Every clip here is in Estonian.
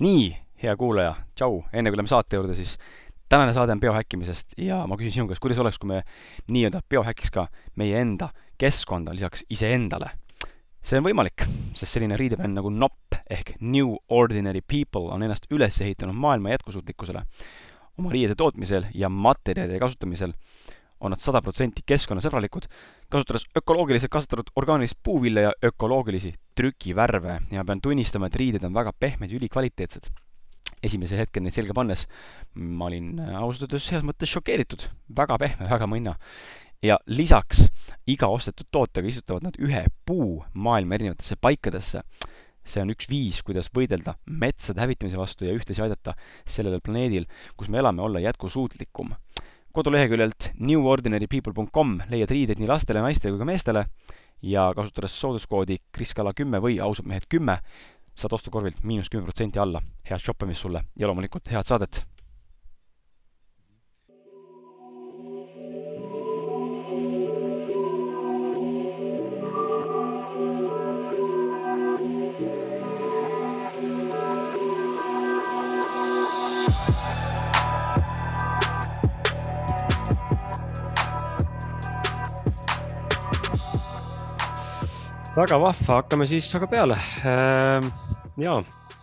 nii, hea kuulaja, tšau, enne kui läheme saate juurde, siis tänane saade on biohäkkimisest ja ma küsin sinu käest, kuidas oleks, kui me nii-öelda biohäkiks ka meie enda keskkonda lisaks iseendale. see on võimalik, sest selline riidebänd nagu NOP ehk New Ordinary People on ennast üles ehitanud maailma jätkusuutlikkusele. oma riiede tootmisel ja materjalide kasutamisel on nad sada protsenti keskkonnasõbralikud, kasutades ökoloogiliselt kasvatatud orgaanilist puuvilja ja ökoloogilisi trükivärve ja pean tunnistama, et riided on väga pehmed ja ülikvaliteetsed. esimesel hetkel neid selga pannes ma olin ausalt öeldes heas mõttes šokeeritud, väga pehme, väga mõnna. ja lisaks iga ostetud tootega istutavad nad ühe puu maailma erinevatesse paikadesse see on üks viis, kuidas võidelda metsade hävitamise vastu ja ühtlasi aidata sellel planeedil, kus me elame, olla jätkusuutlikum koduleheküljelt newordinarypeople.com leiad riideid nii lastele, naistele kui ka meestele ja kasutades sooduskoodi kriskala kümme või ausad mehed kümme, saad ostukorvilt miinus kümme protsenti alla. head shoppamist sulle ja loomulikult head saadet! Väga vahva, hakkame siis aga peale. Ehm, ja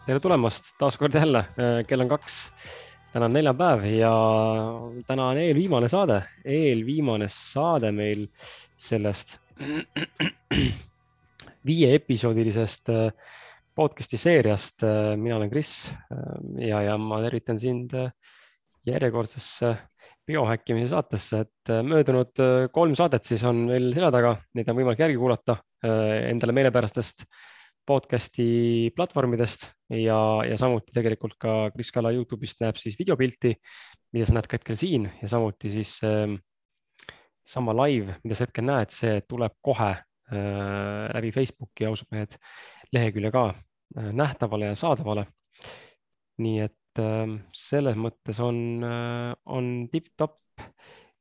tere tulemast taas kord jälle, ehm, kell on kaks. täna on neljapäev ja täna on eelviimane saade, eelviimane saade meil sellest viieepisoodilisest ehm, podcast'i seeriast. mina olen Kris ja, ja ma tervitan sind järjekordsesse biohäkkimise saatesse, et möödunud kolm saadet siis on meil selja taga, neid on võimalik järgi kuulata endale meelepärastest podcast'i platvormidest ja, ja samuti tegelikult ka Kris Kala Youtube'ist näeb siis videopilti, mida sa näed ka hetkel siin ja samuti siis äh, sama live, mida sa hetkel näed, see tuleb kohe äh, läbi Facebooki ausad mehed lehekülje ka äh, nähtavale ja saadavale. nii et Ähm, selles mõttes on, äh, on tipp-topp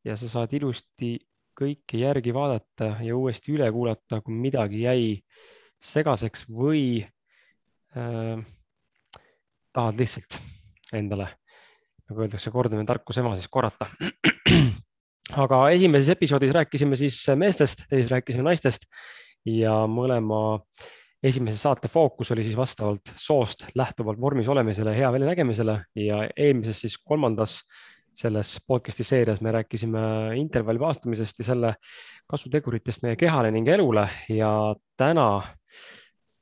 ja sa saad ilusti kõike järgi vaadata ja uuesti üle kuulata, kui midagi jäi segaseks või äh, tahad lihtsalt endale, nagu öeldakse, kordamine tarkuse ema, siis korrata. aga esimeses episoodis rääkisime siis meestest, teises rääkisime naistest ja mõlema äh, esimese saate fookus oli siis vastavalt soost lähtuvalt vormis olemisele, hea väljanägemisele ja eelmises siis kolmandas selles podcast'i seerias me rääkisime intervalli vaastumisest ja selle kasuteguritest meie kehale ning elule ja täna,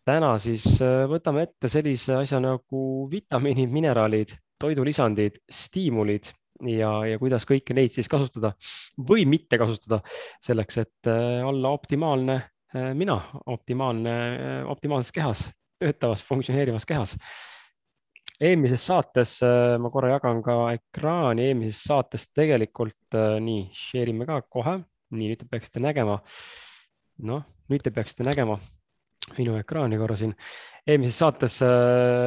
täna siis äh, võtame ette sellise asja nagu vitamiinid, mineraalid, toidulisandid, stiimulid ja, ja kuidas kõiki neid siis kasutada või mitte kasutada selleks, et äh, olla optimaalne Äh, mina optimaalne, optimaalses kehas, töötavas, funktsioneerivas kehas. Eelmises saates äh, ma korra jagan ka ekraani, eelmises saates tegelikult nii, share ime ka kohe, nii nüüd te peaksite nägema. noh, nüüd te peaksite nägema minu ekraani korra siin. eelmises saates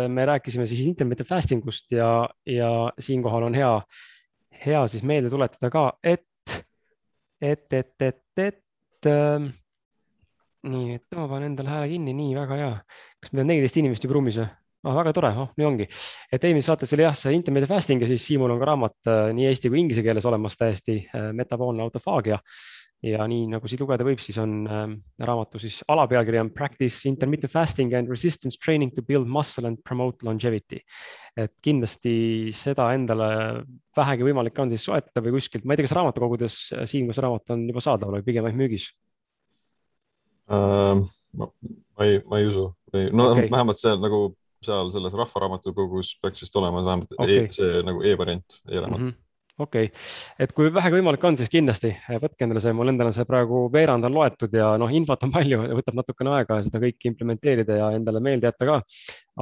me rääkisime siis intermittent fasting ust ja, ja siinkohal on hea, hea siis meelde tuletada ka, et, et, et, et, et nii, et ma panen endale hääle kinni, nii väga hea. kas meil on neliteist inimest juba ruumis või? Ah, väga tore, oh nii ongi. et eelmises saates oli jah, see intermittent fasting ja siis Siimul on ka raamat äh, nii eesti kui inglise keeles olemas täiesti äh, metaboolne autofaagia. ja nii nagu siit lugeda võib, siis on äh, raamatu siis alapealkiri on Practice intermittent fasting and resistance training to build muscle and promote longevity. et kindlasti seda endale vähegi võimalik on siis soetada või kuskilt, ma ei tea, kas raamatukogudes äh, Siim, kas raamat on juba saadaval või pigem ainult müügis? äh,? ma, ma ei, ma ei usu no okay. vähemalt seal nagu seal selles Rahvaraamatukogus peaks vist olema vähemalt okay. e, see nagu e-variant e, e-raamat mm. -hmm okei okay., et kui vähegi võimalik on, siis kindlasti võtke endale see, mul endal on see praegu veerand on loetud ja noh, infot on palju ja võtab natukene aega seda kõike implementeerida ja endale meelde jätta ka.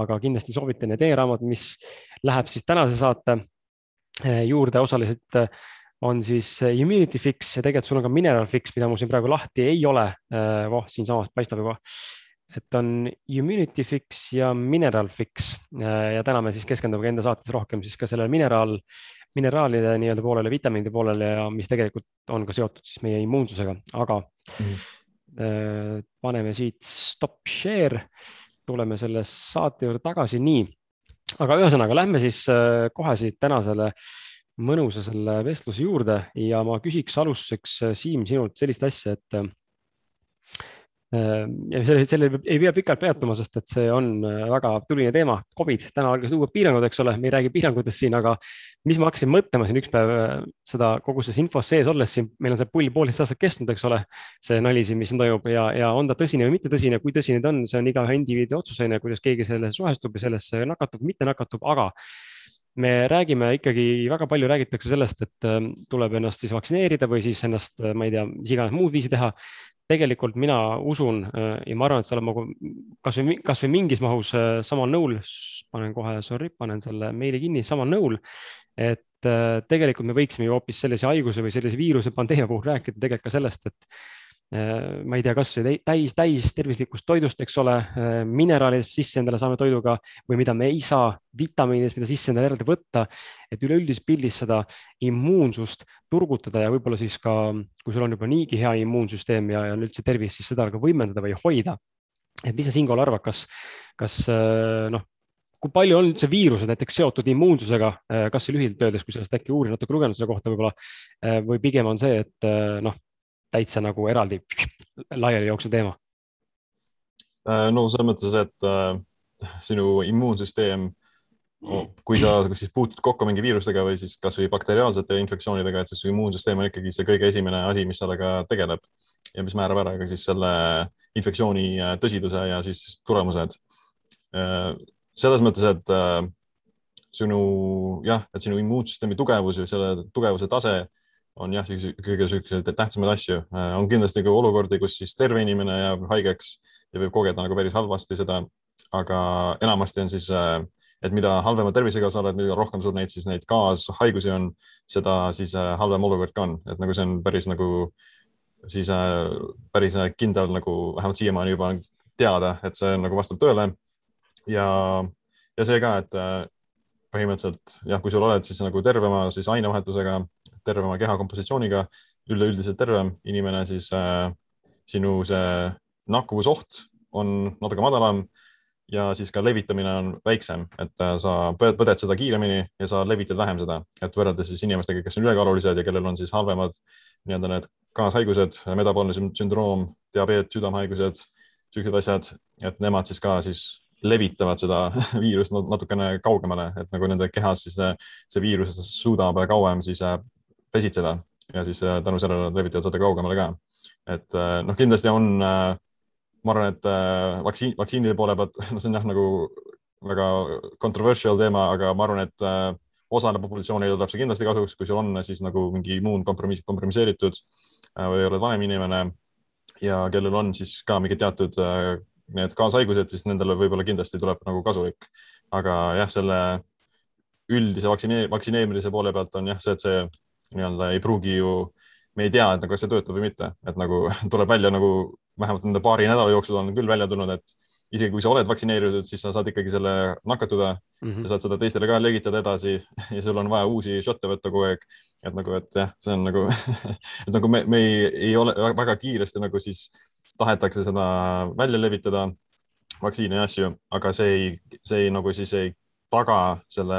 aga kindlasti soovitan need e-raamat, mis läheb siis tänase saate eh, juurde osaliselt on siis Immunity Fix ja tegelikult sul on ka Mineral Fix, mida mul siin praegu lahti ei ole. Voh, siinsamas paistab juba. Et on Immunity Fix ja Mineral Fix. Äh, ja täna me siis keskendume enda saates rohkem siis ka sellele mineraal, mineraalide nii-öelda poolele, vitamiinide poolele ja mis tegelikult on ka seotud siis meie immuunsusega, aga mm. paneme siit stop share, tuleme selle saate juurde tagasi, nii. Aga ühesõnaga, lähme siis kohe siit tänasele mõnusa selle vestluse juurde. Ja ma küsiks alustuseks, Siim, sinult sellist asja, et Ehm, ja selle, selle ei pea pikalt peatuma, sest et see on äh, väga tuline teema. Covid, täna algas uued piirangud, eks ole, me ei räägi piirangutest siin, aga mis ma hakkasin mõtlema siin üks päev äh, seda kogu selles infos sees olles siin, meil on see pull poolteist aastat kestnud, eks ole. see nali siin, mis siin toimub ja, ja on ta tõsine või mitte tõsine, kui tõsine ta on, see on igaühe indiviidi otsus, on ju, kuidas keegi sellesse suhestub ja sellesse nakatub, mitte nakatub, aga me räägime ikkagi, väga palju räägitakse sellest, et ähm, tuleb ennast siis vaktsineerida või siis ennast, äh, ma ei tea, mis iganes muud viisi teha tegelikult mina usun äh, ja ma arvan, et sa oled nagu kasvõi, kasvõi mingis mahus äh, samal nõul, panen kohe, sorry, panen selle meili kinni, samal nõul. et äh, tegelikult me võiksime ju hoopis sellise haiguse või sellise viiruse pandeemia puhul rääkida tegelikult ka sellest, et Äh, ma ei tea, kas täis, täis tervislikust toidust, eks ole, äh, mineraalidest sisse endale saame toiduga või mida me ei saa, vitamiinidest, mida sisse endale eraldi võtta. et üleüldises pildis seda immuunsust turgutada ja võib-olla siis ka, kui sul on juba niigi hea immuunsüsteem ja, ja üldse tervis, siis seda ka võimendada või hoida. et mis sa siinkohal arvad, kas, kas äh, noh, kui palju on üldse viirused näiteks seotud immuunsusega, kas lühidalt öeldes, kui sellest äkki uurin natuke lugenud selle kohta võib-olla või pigem on see, et noh, täitsa nagu eraldi laiali jooksev teema? Äh, no selles mõttes, et äh, sinu immuunsüsteem, kui sa siis puutud kokku mingi viirustega või siis kasvõi bakteriaalsete infektsioonidega, et siis su immuunsüsteem on ikkagi see kõige esimene asi, mis sellega tegeleb ja mis määrab ära ka siis selle infektsiooni äh, tõsiduse ja siis tulemused. selles mõttes, et sinu jah, et sinu immuunsüsteemi tugevus ja selle tugevuse tase on jah, kõige siukseid tähtsamaid asju. Äh, on kindlasti ka olukordi, kus siis terve inimene jääb haigeks ja võib kogeda nagu päris halvasti seda, aga enamasti on siis, äh, et mida halvema tervisega sa oled, mida rohkem sul neid siis neid kaashaigusi on, seda siis äh, halvem olukord ka on, et nagu see on päris nagu siis päris kindel nagu vähemalt siiamaani juba on teada, et see nagu vastab tõele. ja, ja see ka, et põhimõtteliselt jah, kui sul oled siis nagu tervema siis ainevahetusega tervema kehakompositsiooniga, üleüldiselt tervem inimene, siis äh, sinu see nakkuvusoht on natuke madalam ja siis ka levitamine on väiksem, et äh, sa põded seda kiiremini ja sa levitad vähem seda, et võrreldes siis inimestega, kes on ülekaalulised ja kellel on siis halvemad nii-öelda need kaashaigused, metaboolne sündroom, diabeet, südamehaigused, siuksed asjad, et nemad siis ka siis levitavad seda viirust natukene kaugemale, et nagu nende kehas siis see, see viirus suudab kauem siis äh, pesitseda ja siis äh, tänu sellele nad levitavad seda kaugemale ka. et äh, noh, kindlasti on, äh, ma arvan, et vaktsiin, vaktsiinide poole pealt, no see on jah, nagu väga controversial teema, aga ma arvan, et osale populatsioonile tuleb see kindlasti kasuks, kui sul on siis nagu mingi immuun kompromiss, kompromisseeritud või oled vanem inimene ja kellel on siis ka mingid teatud need kaashaigused, siis nendele võib-olla kindlasti tuleb nagu kasulik. aga jah, selle üldise vaktsineerimise poole pealt on jah, see, et see nii-öelda ei pruugi ju, me ei tea, et nagu, kas see töötab või mitte, et nagu tuleb välja nagu vähemalt nende paari nädala jooksul on küll välja tulnud, et isegi kui sa oled vaktsineeritud, siis sa saad ikkagi selle nakatuda mm -hmm. ja saad seda teistele ka levitada edasi ja sul on vaja uusi šotte võtta kogu aeg. et nagu, et jah, see on nagu et nagu me, me ei, ei ole väga kiiresti nagu siis tahetakse seda välja levitada, vaktsiine ja asju, aga see ei, see ei nagu siis ei taga selle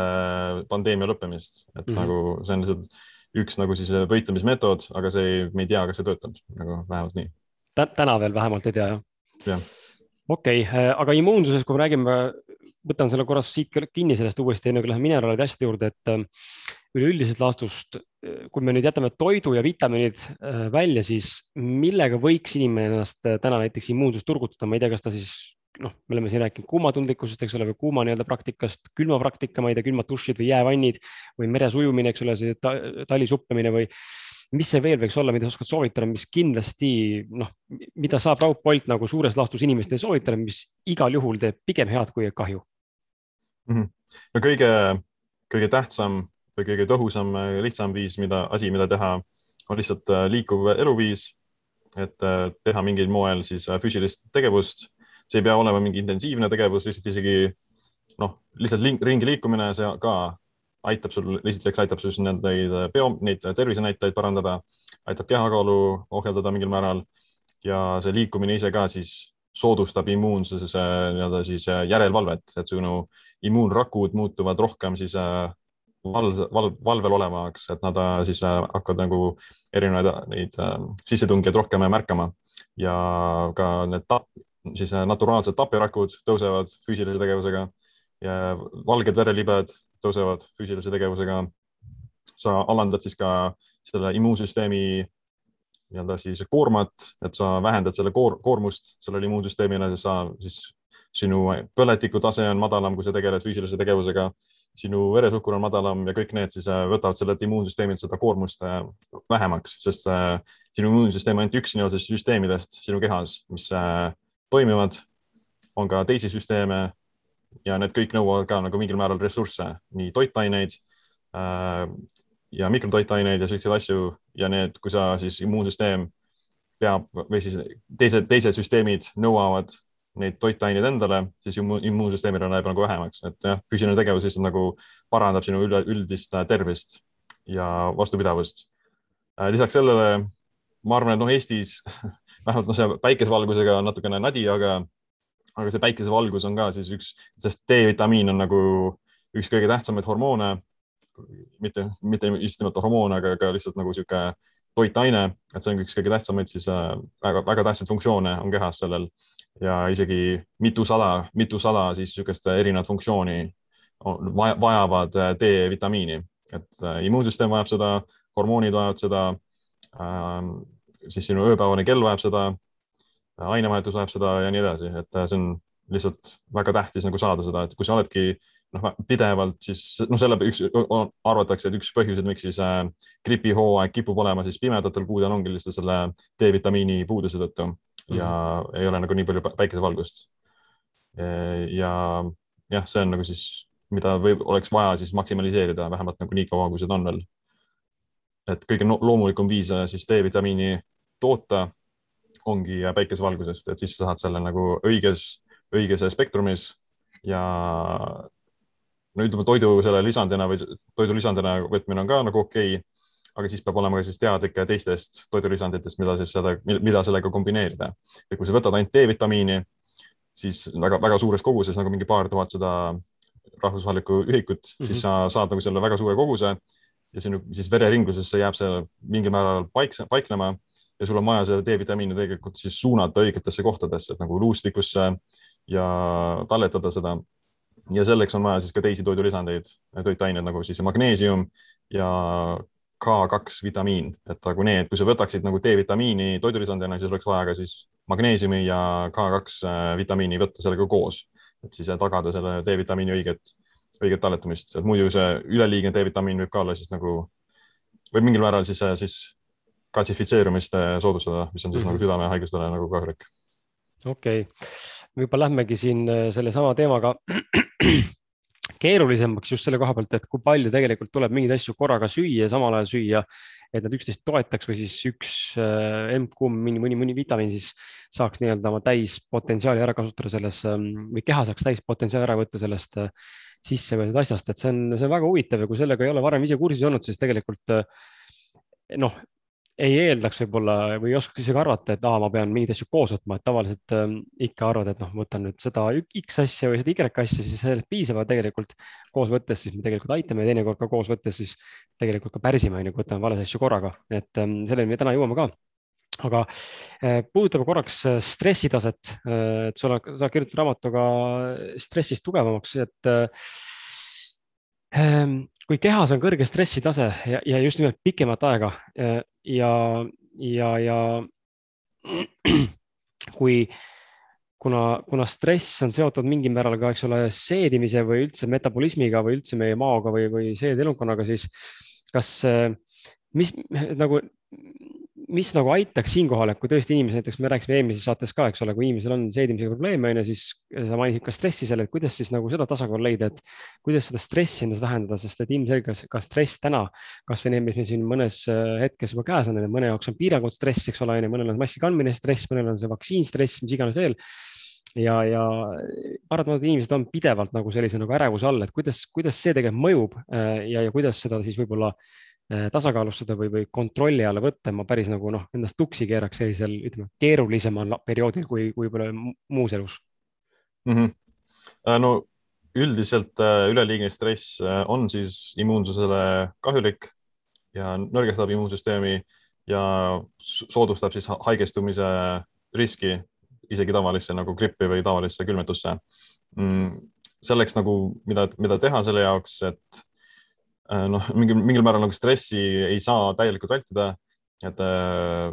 pandeemia lõppemist, et mm -hmm. nagu see on lihtsalt üks nagu siis võitlemismeetod, aga see ei, me ei tea, kas see töötab nagu vähemalt nii. täna veel vähemalt ei tea jah? jah. okei okay,, aga immuunsusest, kui me räägime, võtan selle korra siit kinni sellest uuesti, enne kui läheme mineraalide asjade juurde, et ähm, üleüldisest laastust, kui me nüüd jätame toidu ja vitamiinid äh, välja, siis millega võiks inimene ennast äh, täna näiteks immuunsust turgutada, ma ei tea, kas ta siis noh, me oleme siin rääkinud kuumatundlikkusest, eks ole, või kuuma nii-öelda praktikast, külmapraktika, ma ei tea, külmad dušid või jäävannid või meres ujumine, eks ole, see ta, talisuplemine või mis see veel võiks olla, mida sa oskad soovitada, mis kindlasti noh, mida saab Raud Bolt nagu suures laastus inimestele soovitada, mis igal juhul teeb pigem head kui kahju mm? -hmm. no kõige, kõige tähtsam või kõige tõhusam, lihtsam viis, mida, asi, mida teha, on lihtsalt äh, liikuv eluviis, et äh, teha mingil moel siis äh, füüsilist tegevust see ei pea olema mingi intensiivne tegevus, lihtsalt isegi noh, lihtsalt ringi liikumine, see ka aitab sul, esiteks aitab sul neid bio, neid tervisenäitajaid parandada, aitab kehakaalu ohjeldada mingil määral ja see liikumine ise ka siis soodustab immuunsuse nii-öelda siis järelevalvet, et sinu immuunrakud muutuvad rohkem siis val, val, valvel olevaks, et nad siis hakkavad nagu erinevaid neid sissetungijaid rohkem märkama. Ja ka need tap, siis naturaalsed tapjarakud tõusevad füüsilise tegevusega ja valged verelibed tõusevad füüsilise tegevusega. sa alandad siis ka selle immuunsüsteemi nii-öelda siis koormat, et sa vähendad selle koor, koormust sellele immuunsüsteemile, sa siis sinu põletiku tase on madalam, kui sa tegeled füüsilise tegevusega, sinu veresuhkur on madalam ja kõik need siis äh, võtavad sellelt immuunsüsteemilt seda koormust äh, vähemaks, sest äh, sinu immuunsüsteem on ainult üks nii-öelda süsteemidest sinu kehas, mis toimivad. on ka teisi süsteeme ja need kõik nõuavad ka nagu mingil määral ressursse, nii toitaineid ja mikrotoitaineid ja siukseid asju ja need, kui sa siis immuunsüsteem peab või siis teised, teised süsteemid nõuavad neid toitaineid endale, siis immuunsüsteemil läheb nagu vähemaks, et jah, füüsiline tegevus lihtsalt nagu parandab sinu üldist tervist ja vastupidavust. Äh, lisaks sellele ma arvan, et noh, Eestis vähemalt noh, see päikesevalgusega on natukene nadi, aga, aga see päikesevalgus on ka siis üks, sest D-vitamiin on nagu üks kõige tähtsamaid hormoone. Mitte, mitte just nimelt hormoon, aga ka lihtsalt nagu sihuke toitaine, et see on üks kõige tähtsamaid siis väga-väga äh, tähtsaid funktsioone on kehas sellel. Ja isegi mitusada, mitusada siis niisugust erinevat funktsiooni vajavad äh, D-vitamiini, et äh, immuunsüsteem vajab seda, hormoonid vajavad seda, ähm, siis sinu ööpäevane kell vajab seda, ainevahetus vajab seda ja nii edasi, et see on lihtsalt väga tähtis nagu saada seda, et kui sa oledki noh, pidevalt siis noh, selle üks arvatakse, et üks põhjuseid, miks siis äh, gripihooaeg kipub olema siis pimedatel kuudel ongi lihtsalt selle D-vitamiini puuduse tõttu ja mm -hmm. ei ole nagu nii palju päikesevalgust. ja jah, see on nagu siis, mida võib, oleks vaja siis maksimaliseerida vähemalt nagu nii kaua, kui seda on veel. et kõige loomulikum viis äh, siis D-vitamiini toota ongi päikesevalgusest, et siis sa saad selle nagu õiges, õiges spektrumis ja no ütleme, toidu selle lisandina või toidu lisandina võtmine on ka nagu okei okay,, aga siis peab olema ka siis teadlik teistest toidulisanditest, mida siis seda, mida sellega kombineerida. et kui sa võtad ainult D-vitamiini, siis väga-väga suures koguses nagu mingi paar tuhat seda rahvusvahelikku ühikut mm, -hmm. siis sa saad nagu selle väga suure koguse ja sinu siis vereringlusesse jääb see mingil määral paikse, paiknema ja sul on vaja seda D-vitamiini tegelikult siis suunata õigetesse kohtadesse, nagu luustikusse ja talletada seda. Ja selleks on vaja siis ka teisi toidulisandeid, toitained nagu siis magneesium ja K2 vitamiin, et nagu need, kui sa võtaksid nagu D-vitamiini toidulisandina, siis oleks vaja ka siis magneesiumi ja K2 äh, vitamiini võtta sellega koos, et siis tagada selle D-vitamiini õiget, õiget talletumist, et muidu see üleliigne D-vitamiin võib ka olla siis nagu, võib mingil määral siis, siis kaltsifitseerumist soodustada, mis on siis mm -hmm. nagu südamehaigustele nagu kahjulik. okei okay., võib-olla lähmegi siin äh, sellesama teemaga keerulisemaks just selle koha pealt, et kui palju tegelikult tuleb mingeid asju korraga süüa samal ajal süüa, et nad üksteist toetaks või siis üks äh, emb-kumb, mõni, mõni, mõni vitamiin siis saaks nii-öelda oma täispotentsiaali ära kasutada selles ähm, või keha saaks täispotentsiaali ära võtta sellest äh, sisse võetud asjast, et see on, see on väga huvitav ja kui sellega ei ole varem ise kursis olnud, siis tegelikult noh, ei eeldaks võib-olla või ei oskaks isegi arvata, et aa, ma pean mingeid asju koos võtma, et tavaliselt äh, ikka arvad, et noh, ma võtan nüüd seda X asja või seda Y asja, siis sellest piisab, aga tegelikult koos võttes siis me tegelikult aitame ja teinekord ka koos võttes siis tegelikult ka pärsime, on ju, kui võtame vales asju korraga, et ähm, selleni me täna jõuame ka. Aga äh, puudutame korraks äh, stressitaset, äh, et sul on, sa kirjutad raamatuga stressist tugevamaks, et ähm, kui kehas on kõrge stressitase ja, ja just nimelt pikemat aega ja, ja, ja kui, kuna, kuna stress on seotud mingil määral ka, eks ole, seedimise või üldse metabolismiga või üldse meie maoga või, või seedelunkonnaga, siis kas, mis nagu mis nagu aitaks siinkohal, et kui tõesti inimesed, näiteks me rääkisime eelmises saates ka, eks ole, kui inimesel on seedimisega probleeme, on ju, siis sa mainisid ka stressi seal, et kuidas siis nagu seda tasakaalu leida, et kuidas seda stressi endas vähendada, sest et ilmselgelt ka stress täna, kasvõi need, mis meil siin mõnes äh, hetkes juba käes on, mõne jaoks on piirangud stress, eks ole, mõnel on maski kandmine stress, mõnel on see vaktsiin stress, mis iganes veel. Ja, ja paratamatult inimesed on pidevalt nagu sellise nagu ärevuse all, et kuidas, kuidas see tegelikult mõjub äh, ja, ja kuidas seda siis võib-olla tasakaalustada või, või kontrolli alla võtta, ma päris nagu noh, endast tuksi keeraks sellisel, ütleme, keerulisemal perioodil kui, kui võib-olla muus elus mm. -hmm. no üldiselt üleliigne stress on siis immuunsusele kahjulik ja nõrgestab immuunsüsteemi ja soodustab siis haigestumise riski isegi tavalisse nagu grippi või tavalisse külmetusse mm,. selleks nagu, mida, mida teha selle jaoks, et äh, noh, mingil, mingil määral nagu stressi ei saa täielikult vältida. et äh,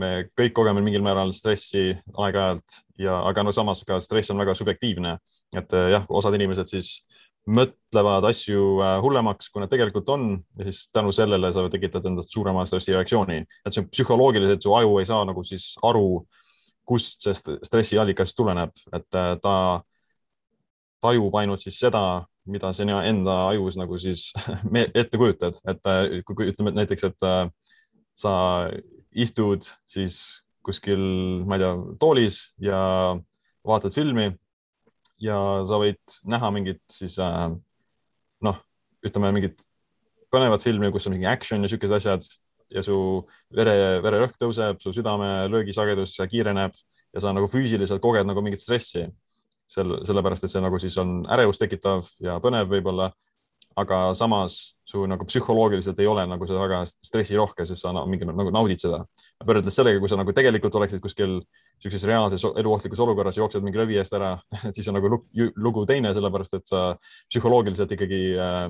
me kõik kogeme mingil määral stressi aeg-ajalt ja, aga no samas ka stress on väga subjektiivne, et äh, jah, osad inimesed siis mõtlevad asju hullemaks, kui nad tegelikult on ja siis tänu sellele sa tekitad endast suurema stressireaktsiooni, et see psühholoogiliselt su aju ei saa nagu siis aru kust see stressiallikas tuleneb, et äh, ta tajub ainult siis seda, mida sa enda ajus nagu siis ette kujutad, et äh, kui ütleme et näiteks, et äh, sa istud siis kuskil, ma ei tea, toolis ja vaatad filmi ja sa võid näha mingit siis noh, ütleme mingit põnevat filmi, kus on mingi action ja siukesed asjad ja su vere, vererõhk tõuseb, su südamelöögisagedus kiireneb ja sa nagu füüsiliselt koged nagu mingit stressi. Sel, sellepärast, et see nagu siis on ärevust tekitav ja põnev võib-olla. aga samas su nagu psühholoogiliselt ei ole nagu see väga stressirohke, sest sa mingi nagu naudid seda. võrreldes sellega, kui sa nagu tegelikult oleksid kuskil niisuguses reaalses eluohtlikus olukorras, jooksed mingi röövi eest ära siis on nagu lugu teine, sellepärast et sa psühholoogiliselt ikkagi äh,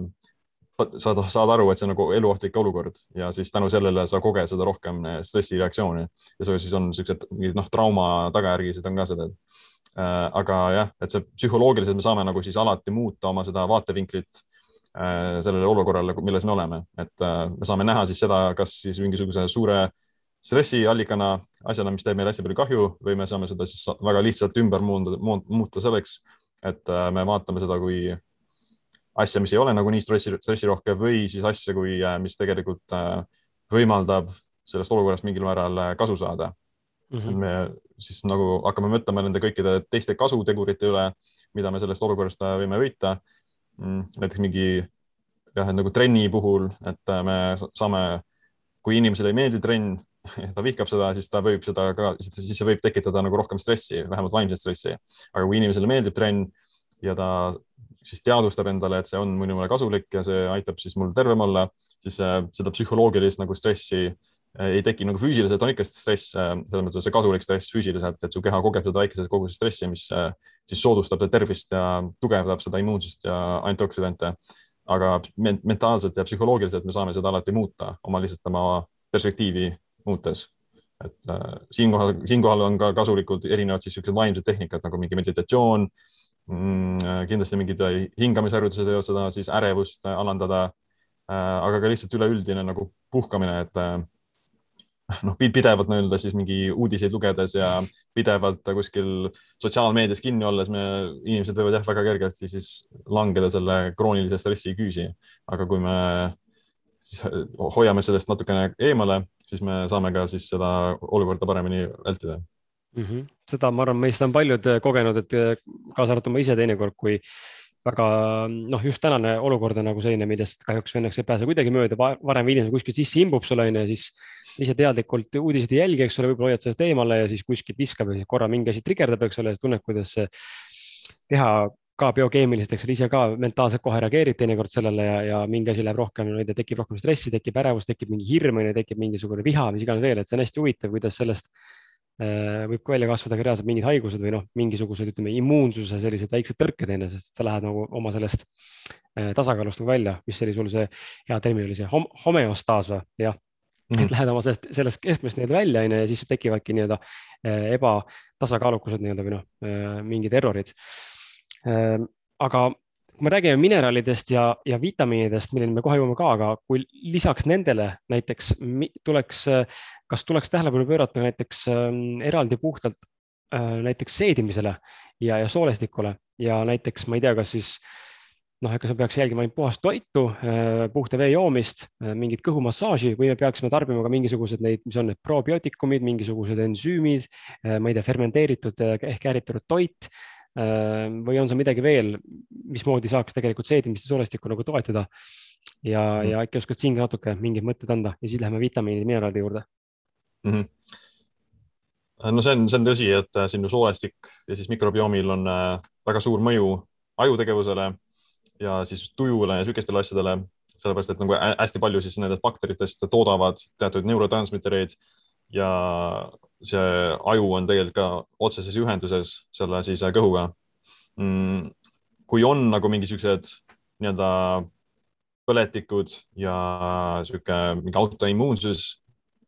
saad, saad aru, et see on nagu eluohtlik olukord ja siis tänu sellele sa koged seda rohkem eh, stressireaktsiooni ja see siis on mingid noh, trauma tagajärgisid on ka äh,. Aga jah, et see psühholoogiliselt me saame nagu siis alati muuta oma seda vaatevinklit äh, sellele olukorrale, milles me oleme, et äh, me saame näha siis seda, kas siis mingisuguse suure stressiallikana, asjana, mis teeb meile hästi palju kahju või me saame seda siis väga lihtsalt ümber muunda, muuta selleks, et äh, me vaatame seda kui asja, mis ei ole nagu nii stressi, stressirohke või siis asja, kui, äh, mis tegelikult äh, võimaldab sellest olukorrast mingil määral äh, kasu saada mm. -hmm. me siis nagu hakkame mõtlema nende kõikide teiste kasutegurite üle, mida me sellest olukorrast võime võita. Mm, näiteks mingi jah, et nagu trenni puhul, et me saame, kui inimesele ei meeldi trenn, ta vihkab seda, siis ta võib seda ka, siis see võib tekitada nagu rohkem stressi, vähemalt vaimset stressi. aga kui inimesele meeldib trenn ja ta siis teadvustab endale, et see on minule kasulik ja see aitab siis mul tervem olla, siis äh, seda psühholoogilist nagu stressi äh, ei teki nagu füüsiliselt on ikka stress, äh, selles mõttes see kasulik stress füüsiliselt, et su keha kogeb seda väikeses koguses stressi, mis siis soodustab seda tervist ja tugevdab seda immuunsust ja antioksüdante. aga mentaalselt ja psühholoogiliselt me saame seda alati muuta oma lihtsalt oma perspektiivi muutes et äh, siinkohal, siinkohal on ka kasulikud erinevad siis niisugused vaimsed tehnikad nagu mingi meditatsioon äh,, Mm, äh, kindlasti mingid äh, hingamisharjutused võivad seda siis ärevust äh, alandada. aga ka lihtsalt üleüldine nagu puhkamine, et noh, pidevalt nii-öelda siis mingi uudiseid lugedes ja pidevalt kuskil sotsiaalmeedias kinni olles me, inimesed võivad jah, väga kergesti siis langeda selle kroonilise stressi küüsi. aga kui me siis hoiame sellest natukene eemale, siis me saame ka siis seda olukorda paremini vältida mm. -hmm. seda, ma arvan, meist on paljud äh, kogenud, et äh, kaasa arvatud ma ise teinekord, kui väga noh, just tänane olukord on nagu selline, millest kahjuks õnneks ei pääse kuidagi mööda, varem või hiljem kuskilt sisse imbub sulle onju ja siis ise teadlikult uudiseid ei jälgi, eks ole, võib-olla hoiad sellest eemale ja siis kuskilt viskab ja siis korra mingi asi trigerdab, eks ole, tunned, kuidas keha ka biokeemiliselt, eks ole, ise ka mentaalselt kohe reageerib teinekord sellele ja, ja mingi asi läheb rohkem, no ei tea, tekib rohkem stressi, tekib ärevus, tekib mingi hirm, tekib mingisugune viha, mis iganes veel, et see on hästi huvitav, kuidas sellest Äh, võib ka välja kasvada ka reaalselt mingid haigused või noh, mingisugused, ütleme immuunsuse sellised väiksed tõrked onju, sest sa lähed nagu oma sellest äh, tasakaalust nagu välja, mis oli sul see hea termin oli see hom homeostaas või? Jah mm, et lähed oma sellest, sellest keskmest nii-öelda välja onju ja siis tekivadki nii-öelda äh, ebatasakaalukused nii-öelda või noh, mingid errorid. aga kui me räägime mineraalidest ja, ja vitamiinidest, milleni me kohe jõuame ka, aga kui lisaks nendele näiteks tuleks, kas tuleks tähelepanu pöörata näiteks äh, eraldi puhtalt äh, näiteks seedimisele ja, ja soolestikule ja näiteks ma ei tea, kas siis noh, ega sa peaks jälgima ainult puhast toitu, äh, puhta vee joomist, äh, mingit kõhumassaaži või me peaksime tarbima ka mingisugused neid, mis on need probiootikumid, mingisugused ensüümid, äh, ma ei tea, fermenteeritud ehk äritunud toit või on seal midagi veel, mismoodi saaks tegelikult seedimist ja soolestikku nagu toetada? ja mm, -hmm. ja äkki oskad siin ka natuke mingeid mõtteid anda ja siis läheme vitamiinide, mineraalide juurde mm. -hmm no see on, see on tõsi, et sinu soolestik ja siis mikrobioomil on väga suur mõju ajutegevusele ja siis tujule ja sihukestele asjadele, sellepärast et nagu hästi palju siis nendest bakteritest toodavad teatud neurotransmittereid ja see aju on tegelikult ka otseses ühenduses selle siis kõhuga mm,. kui on nagu mingisugused nii-öelda põletikud ja sihuke mingi autoimmuunsus,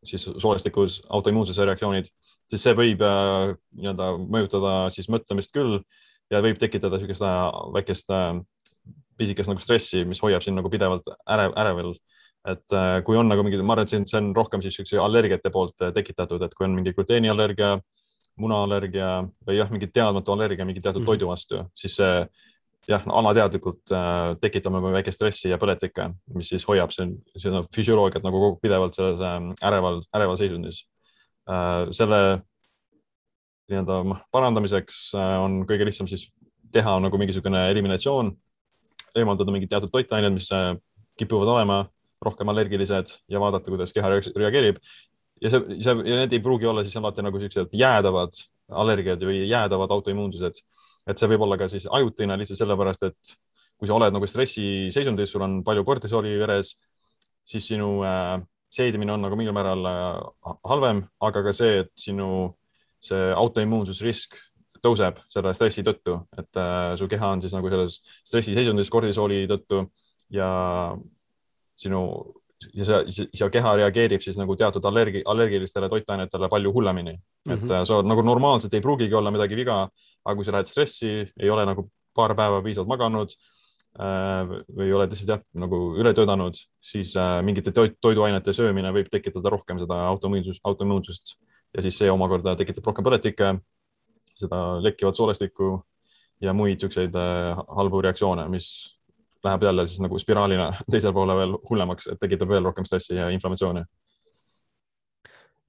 siis soolestikus autoimmuunsuse reaktsioonid, siis see võib äh, nii-öelda mõjutada siis mõtlemist küll ja võib tekitada niisugust äh, väikest äh, pisikest nagu stressi, mis hoiab sind nagu pidevalt ärev, ärevel. et äh, kui on nagu mingi, ma arvan, et on, see on rohkem siis niisuguse allergiate poolt tekitatud, et kui on mingi gluteeniallergia, munaallergia või jah, mingi teadmatu allergia mingi teatud mm -hmm. toidu vastu, siis see jah, alateadlikult äh, tekitab nagu väike stressi ja põletikke, mis siis hoiab seda füsioloogiat nagu pidevalt selles äh, äreval, äreval seisundis äh,. selle nii-öelda noh, parandamiseks äh, on kõige lihtsam siis teha nagu mingisugune eliminatsioon eemaldada mingid teatud toitained, mis äh, kipuvad olema rohkem allergilised ja vaadata, kuidas keha reageerib. ja see, see, ja need ei pruugi olla siis alati nagu siuksed jäädavad allergiad või jäädavad autoimmuunsused. et see võib olla ka siis ajutine lihtsalt sellepärast, et kui sa oled nagu stressiseisundis, sul on palju kortisooli veres, siis sinu äh, seedimine on nagu mingil määral äh, halvem, aga ka see, et sinu see autoimmuunsusrisk tõuseb selle stressi tõttu, et äh, su keha on siis nagu selles stressiseisundis kordisooli tõttu ja sinu ja see, ja keha reageerib siis nagu teatud allergi, allergilistele toitainetele palju hullemini mm. -hmm. et mhm. äh, sa nagu normaalselt ei pruugigi olla midagi viga, aga kui sa lähed stressi, ei ole nagu paar päeva piisavalt maganud äh, või oled lihtsalt jah, nagu üle töötanud, siis äh, mingite toit, toiduainete söömine võib tekitada rohkem seda autoimmuunsust, autoimmuunsust ja siis see omakorda tekitab rohkem põletikke seda lekkivat soolestikku ja muid siukseid äh, halbu reaktsioone, mis läheb jälle siis nagu spiraalina teisele poole veel hullemaks, et tekitab veel rohkem stressi ja inflammatsiooni.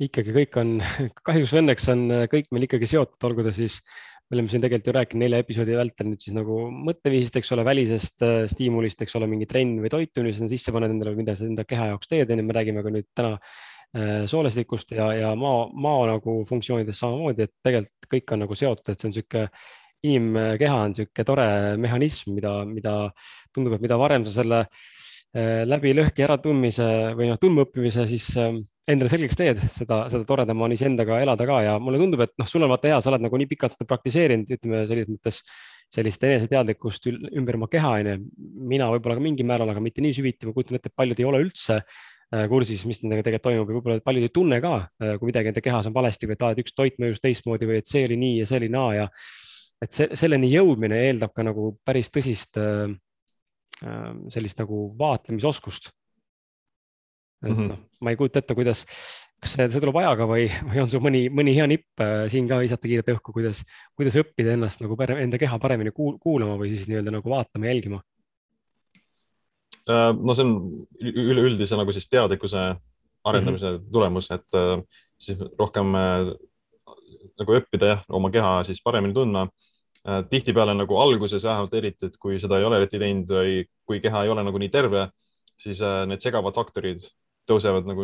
ikkagi kõik on, kahjuks või õnneks on kõik meil ikkagi seotud, olgu ta siis, me oleme siin tegelikult ju rääkinud nelja episoodi vältel nüüd siis nagu mõtteviisist, eks ole, välisest äh, stiimulist, eks ole, mingi trenn või toitu, mis sa sisse paned endale, mida sa enda keha jaoks teed, onju, me räägime ka nüüd täna Äh, soolestikust ja, ja maa, maa nagu funktsioonidest samamoodi, et tegelikult kõik on nagu seotud, et see on niisugune inimkeha on niisugune tore mehhanism, mida, mida tundub, et mida varem sa selle äh, läbi lõhki äratundmise või noh, tundmaõppimise siis äh, endale selgeks teed, seda, seda toredam on iseendaga elada ka ja mulle tundub, et noh, sul on vaata hea, sa oled nagu nii pikalt seda praktiseerinud, ütleme selles mõttes sellist eneseteadlikkust ümber oma keha, onju. mina võib-olla ka mingil määral, aga mitte nii süviti, ma kujutan ette, et paljud ei ole üldse Äh, kursis, mis nendega tegelikult toimub ja võib-olla paljud ei tunne ka, äh, kui midagi enda kehas on valesti või et aa, et üks toit mõjus teistmoodi või et see oli nii ja see oli naa ja et see, selleni jõudmine eeldab ka nagu päris tõsist äh, sellist nagu vaatlemisoskust. et mm -hmm. noh, ma ei kujuta ette, kuidas, kas see, see tuleb ajaga või, või on sul mõni, mõni hea nipp siin ka visata kiirelt õhku, kuidas, kuidas õppida ennast nagu enda keha paremini kuulama või siis nii-öelda nagu vaatama, jälgima Äh, no see on üleüldise nagu siis teadlikkuse arendamise mm -hmm. tulemus, et äh, siis rohkem äh, nagu õppida jah, oma keha siis paremini tundma. tihtipeale nagu alguses vähemalt eriti, et kui seda ei ole eriti teinud või kui keha ei ole nagu nii terve, siis need segavad faktorid tõusevad nagu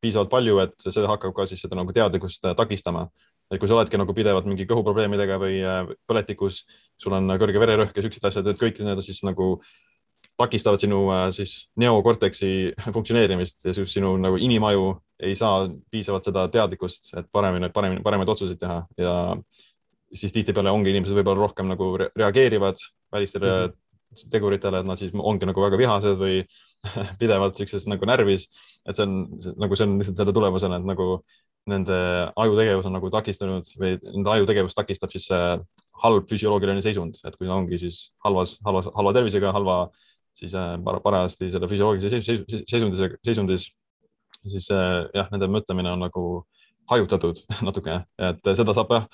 piisavalt palju, et see hakkab ka siis seda nagu teadlikkust takistama. et kui sa oledki nagu pidevalt mingi kõhuprobleemidega või põletikus, sul on kõrge vererõhk ja siuksed asjad, et kõik need siis nagu takistavad sinu äh, siis neokorteksi funktsioneerimist ja siis sinu nagu inimaju ei saa piisavalt seda teadlikkust, et paremini, paremini, paremaid otsuseid teha. Ja siis tihtipeale ongi inimesed võib-olla rohkem nagu reageerivad välistele mm -hmm. teguritele, et nad siis ongi nagu väga vihased või pidevalt siukses nagu närvis, et see on nagu see on lihtsalt selle tulemusena, et nagu nende ajutegevus on nagu takistanud või nende ajutegevust takistab siis see halb füsioloogiline seisund, et kui ta ongi siis halvas, halvas, halva tervisega, halva siis äh, parajasti selle füsioloogilise seisundis, seisundis, siis äh, jah, nende mõtlemine on nagu hajutatud natuke, et seda saab jah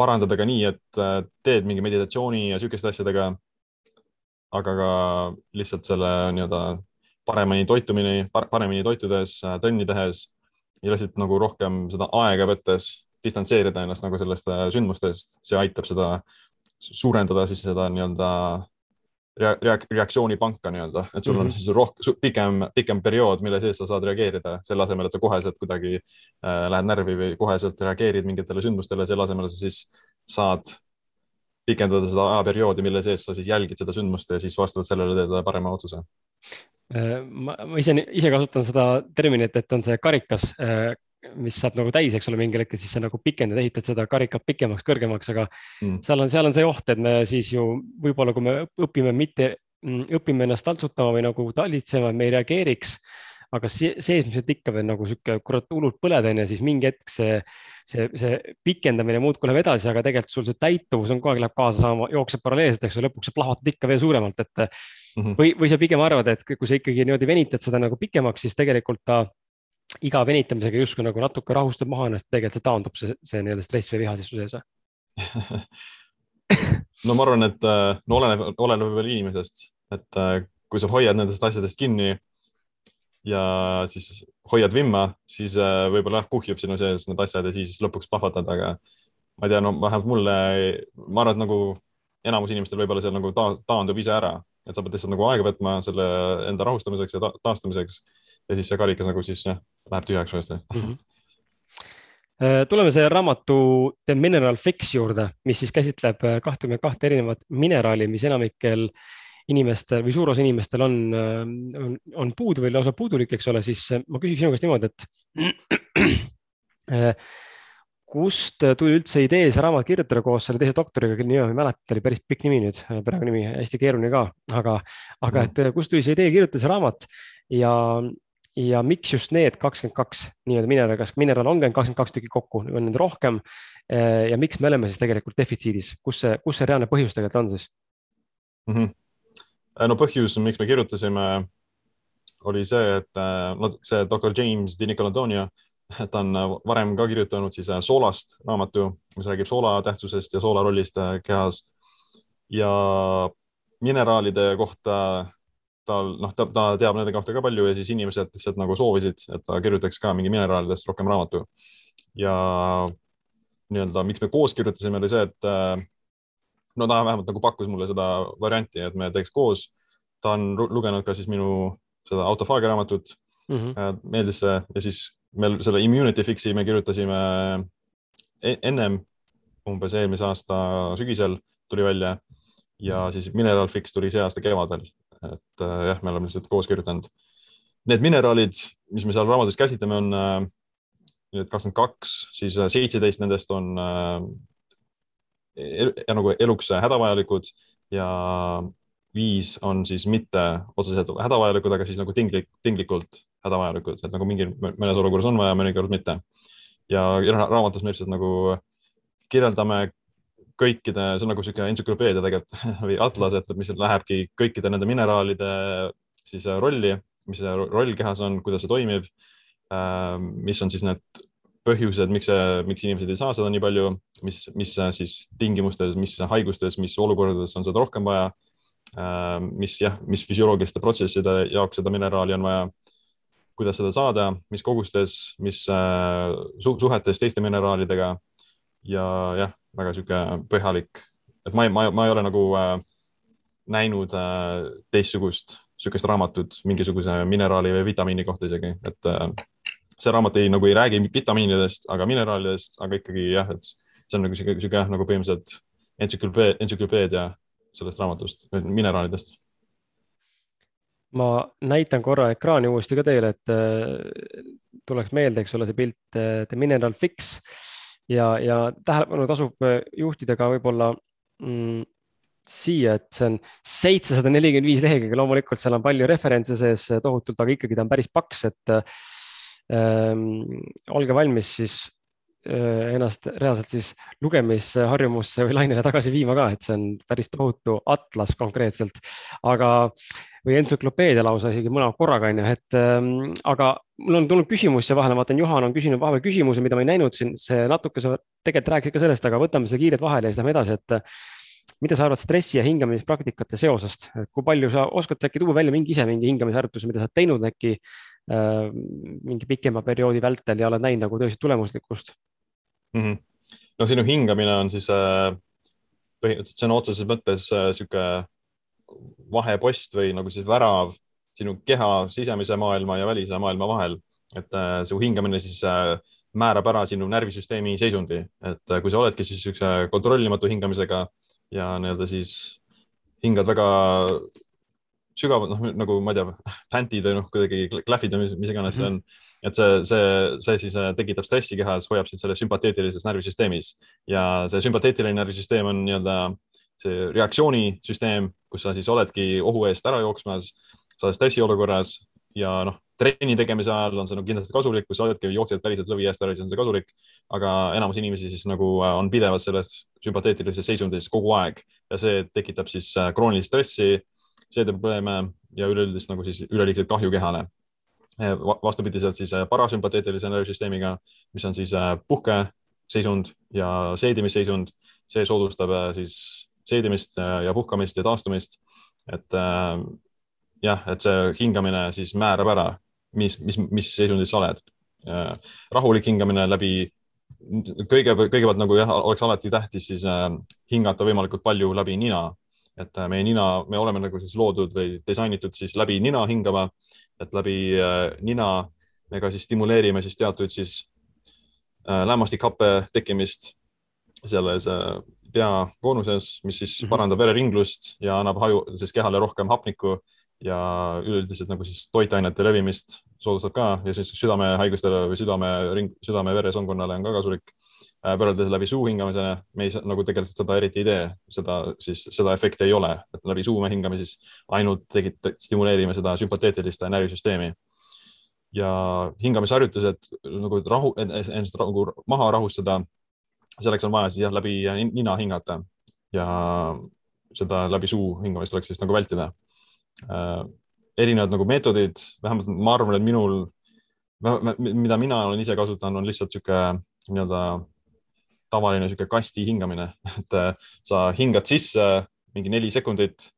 parandada ka nii, et äh, teed mingi meditatsiooni ja sihukeste asjadega. aga ka lihtsalt selle nii-öelda paremini toitumine, paremini toitudes, trenni tehes ja lihtsalt nagu rohkem seda aega võttes distantseerida ennast nagu sellest sündmustest, see aitab seda suurendada siis seda nii-öelda rea-, reaktsioonipanka nii-öelda, et sul on mm -hmm. siis rohkem, pikem, pikem periood, mille sees sa saad reageerida, selle asemel, et sa koheselt kuidagi äh, lähed närvi või koheselt reageerid mingitele sündmustele, selle asemel sa siis saad pikendada seda ajaperioodi, mille sees sa siis jälgid seda sündmust ja siis vastavalt sellele teed parema otsuse. Äh, ma, ma ise, ise kasutan seda terminit, et on see karikas, äh, mis saab nagu täis, eks ole, mingil hetkel, siis sa nagu pikendad, ehitad seda karikat pikemaks, kõrgemaks, aga mm. seal on, seal on see oht, et me siis ju võib-olla, kui me õpime mitte, õpime ennast taltsutama või nagu talitsema, et me ei reageeriks aga seesmiselt ikka veel nagu sihuke kurat hullult põled onju, siis mingi hetk see, see, see pikendamine muudkui läheb edasi, aga tegelikult sul see täituvus on kogu aeg läheb kaasa saama, jookseb paralleelselt, eks ju, lõpuks sa plahvatad ikka veel suuremalt, et mm. -hmm. või, või sa pigem arvad, et kui sa ikkagi niimoodi venitad seda nagu pikemaks, siis tegelikult ta iga venitamisega justkui nagu natuke rahustab maha ennast, tegelikult see taandub, see, see nii-öelda stress või viha siis su sees või? No ma arvan, et äh, no oleneb, oleneb võib-olla inimesest, et äh, kui sa hoiad nendest asjadest kinni ja siis hoiad vimma, siis äh, võib-olla jah, kuhjub sinu sees need asjad ja siis lõpuks plahvatad, aga ma ei tea, no vähemalt mulle, ma arvan, et nagu enamus inimestel võib-olla seal nagu ta, taandub ise ära, et sa pead lihtsalt nagu aega võtma selle enda rahustamiseks ja ta, taastamiseks ja siis see karikas nagu siis jah, läheb tühjaks uuesti mm. -hmm tuleme selle raamatu The Mineral Fix juurde, mis siis käsitleb äh, kahtekümmet kahte erinevat mineraali, mis enamikel inimestel või suur osa inimestel on, äh, on, on puudu või lausa puudulik, eks ole, siis ma küsiks sinu käest niimoodi, et kust tuli üldse idee see raamat kirjutada koos selle teise doktoriga, kelle nime ma ei mäleta, ta oli päris pikk nimi nüüd, perekonnanimi hästi keeruline ka, aga, aga mhm. et kust tuli see idee kirjutada see raamat ja ja miks just need kakskümmend kaks nii-öelda mineraali, kas mineraal ainult kakskümmend kaks tükki kokku, on neid rohkem? Eh, ja miks me oleme siis tegelikult defitsiidis, kus see, kus see reaalne põhjus tegelikult on siis mm? -hmm. no põhjus, miks me kirjutasime, oli see, et eh, no see doktor James Di Nicolantonio, ta on varem ka kirjutanud siis soolast raamatu, mis räägib soola tähtsusest ja soola rollist kehas ja mineraalide kohta tal noh, ta, ta teab nende kohta ka palju ja siis inimesed lihtsalt nagu soovisid, et ta kirjutaks ka mingi mineraalidest rohkem raamatu. ja nii-öelda, miks me koos kirjutasime, oli see, et äh, no ta vähemalt nagu pakkus mulle seda varianti, et me teeks koos. ta on lugenud ka siis minu seda autofaagia raamatut mm, -hmm. meeldis see ja siis meil selle Immunity Fixi me kirjutasime e-, ennem, umbes eelmise aasta sügisel tuli välja ja siis Mineral Fix tuli see aasta kevadel et äh, jah, me oleme lihtsalt koos kirjutanud. Need mineraalid, mis me seal raamatus käsitleme, on äh, nüüd kakskümmend kaks, siis äh, seitseteist nendest on el, nagu eluks hädavajalikud ja viis on siis mitte otseselt hädavajalikud, aga siis nagu tinglik, tinglikult hädavajalikud, et nagu mingil, mõnes olukorras on vaja, mõnikord mitte. ja raamatus me lihtsalt nagu kirjeldame kõikide, see on nagu niisugune entsüklopeedia tegelikult või atlas, et mis lähebki kõikide nende mineraalide siis äh, rolli, mis see roll kehas on, kuidas see toimib. Ähm, mis on siis need põhjused, miks see, miks inimesed ei saa seda nii palju, mis, mis äh, siis tingimustes, mis haigustes, mis olukordades on seda rohkem vaja. Mis jah, mis füsioloogiliste protsesside jaoks seda mineraali on vaja kuidas seda saada, mis kogustes, mis äh, su suhetes teiste mineraalidega ja jah, väga sihuke põhjalik, et ma ei, ma, ma ei ole nagu äh, näinud äh, teistsugust sihukest raamatut mingisuguse mineraali või vitamiini kohta isegi, et äh, see raamat ei, nagu ei räägi vitamiinidest, aga mineraalidest, aga ikkagi jah, et see on nagu sihuke, sihuke nagu põhimõtteliselt entsüklopeedia, entsüklopeedia sellest raamatust, mineraalidest. Ma näitan korra ekraani uuesti ka teile, et äh, tuleks meelde, eks ole, see pilt äh, The Mineral Fix ja, ja tähelepanu tasub äh, juhtida ka võib-olla mm, siia, et see on seitsesada nelikümmend viis lehekülge, loomulikult seal on palju referentse sees tohutult, aga ikkagi ta on päris paks, et ähm, olge valmis siis äh, ennast reaalselt siis lugemisharjumusse või lainele tagasi viima ka, et see on päris tohutu atlas konkreetselt. aga või entsüklopeedia lausa isegi mõlema korraga onju, et ähm, aga mul on tulnud küsimus siia vahele, ma vaatan, Juhan on küsinud vahepeal küsimuse, mida ma ei näinud siin, see natuke sa tegelikult rääkisid ka sellest, aga võtame selle kiirelt vahele ja siis lähme edasi, et äh, mida sa arvad stressi ja hingamispraktikate seosest, kui palju sa oskad äkki tuua välja mingi ise mingi hingamisharjutuse, mida sa oled teinud äkki äh, mingi pikema perioodi vältel ja oled näinud nagu tõesti tulemuslikkust mm? -hmm. no sinu hingamine on siis äh, põhimõtteliselt on otseses mõttes sihuke vahepost või nagu siis värav sinu keha sisemise maailma ja välise maailma vahel, et äh, su hingamine siis äh, määrab ära sinu närvisüsteemi seisundi, et äh, kui sa oledki siis niisuguse kontrollimatu hingamisega ja nii-öelda siis hingad väga sügavalt, noh nagu ma ei tea, pantid või noh, kuidagi klähvid või mis, mis iganes see on. et see, see, see siis tekitab stressi kehas, hoiab sind selles sümpateetilises närvisüsteemis ja see sümpateetiline närvisüsteem on nii-öelda see reaktsioonisüsteem, kus sa siis oledki ohu eest ära jooksmas, sa oled stressiolukorras ja noh, trenni tegemise ajal on see nagu kindlasti kasulik, kui sa oledki, jooksed päriselt lõvi eest ära, siis on see kasulik. aga enamus inimesi siis nagu äh, on pidevalt selles sümpateetilises seisundis kogu aeg ja see tekitab siis äh, kroonilist stressi, seedeprobleeme ja üleüldist nagu siis üleliigset kahju kehale. Äh, vastupidiselt siis parasümpateetilise närvisüsteemiga, mis on siis puhkeseisund ja seedimisseisund, see soodustab siis seedimist ja puhkamist ja taastumist. et jah, et see hingamine siis määrab ära, mis, mis, mis seisundis sa oled. rahulik hingamine läbi, kõige, kõigepealt nagu jah, oleks alati tähtis siis hingata võimalikult palju läbi nina, et äh, meie nina, me oleme nagu siis loodud või disainitud siis läbi nina hingama, et läbi äh, nina me ka siis stimuleerime siis teatud siis lämmastikhappe tekkimist selles peakoonuses, mis siis mm -hmm. parandab vereringlust ja annab haju, siis kehale rohkem hapnikku ja üleüldiselt nagu siis toitainete levimist soodustab ka ja siis südamehaigustele või südame, südame-veresoonkonnale on ka kasulik. Äh, võrreldes läbi suu hingamisele, me ei nagu tegelikult seda eriti ei tee, seda siis, seda efekti ei ole, et läbi suu me hingame siis ainult tegid, stimuleerime seda sümpateetilist närvisüsteemi. ja hingamisharjutused nagu rahu, ennast nagu maha rahustada. selleks on vaja siis jah, läbi nina hingata ja seda läbi suu hingamist tuleks siis nagu vältida äh, erinevad nagu meetodid, vähemalt ma arvan, et minul, mida mina olen ise kasutanud, on lihtsalt niisugune nii-öelda tavaline niisugune kasti hingamine, et äh, sa hingad sisse mingi neli sekundit,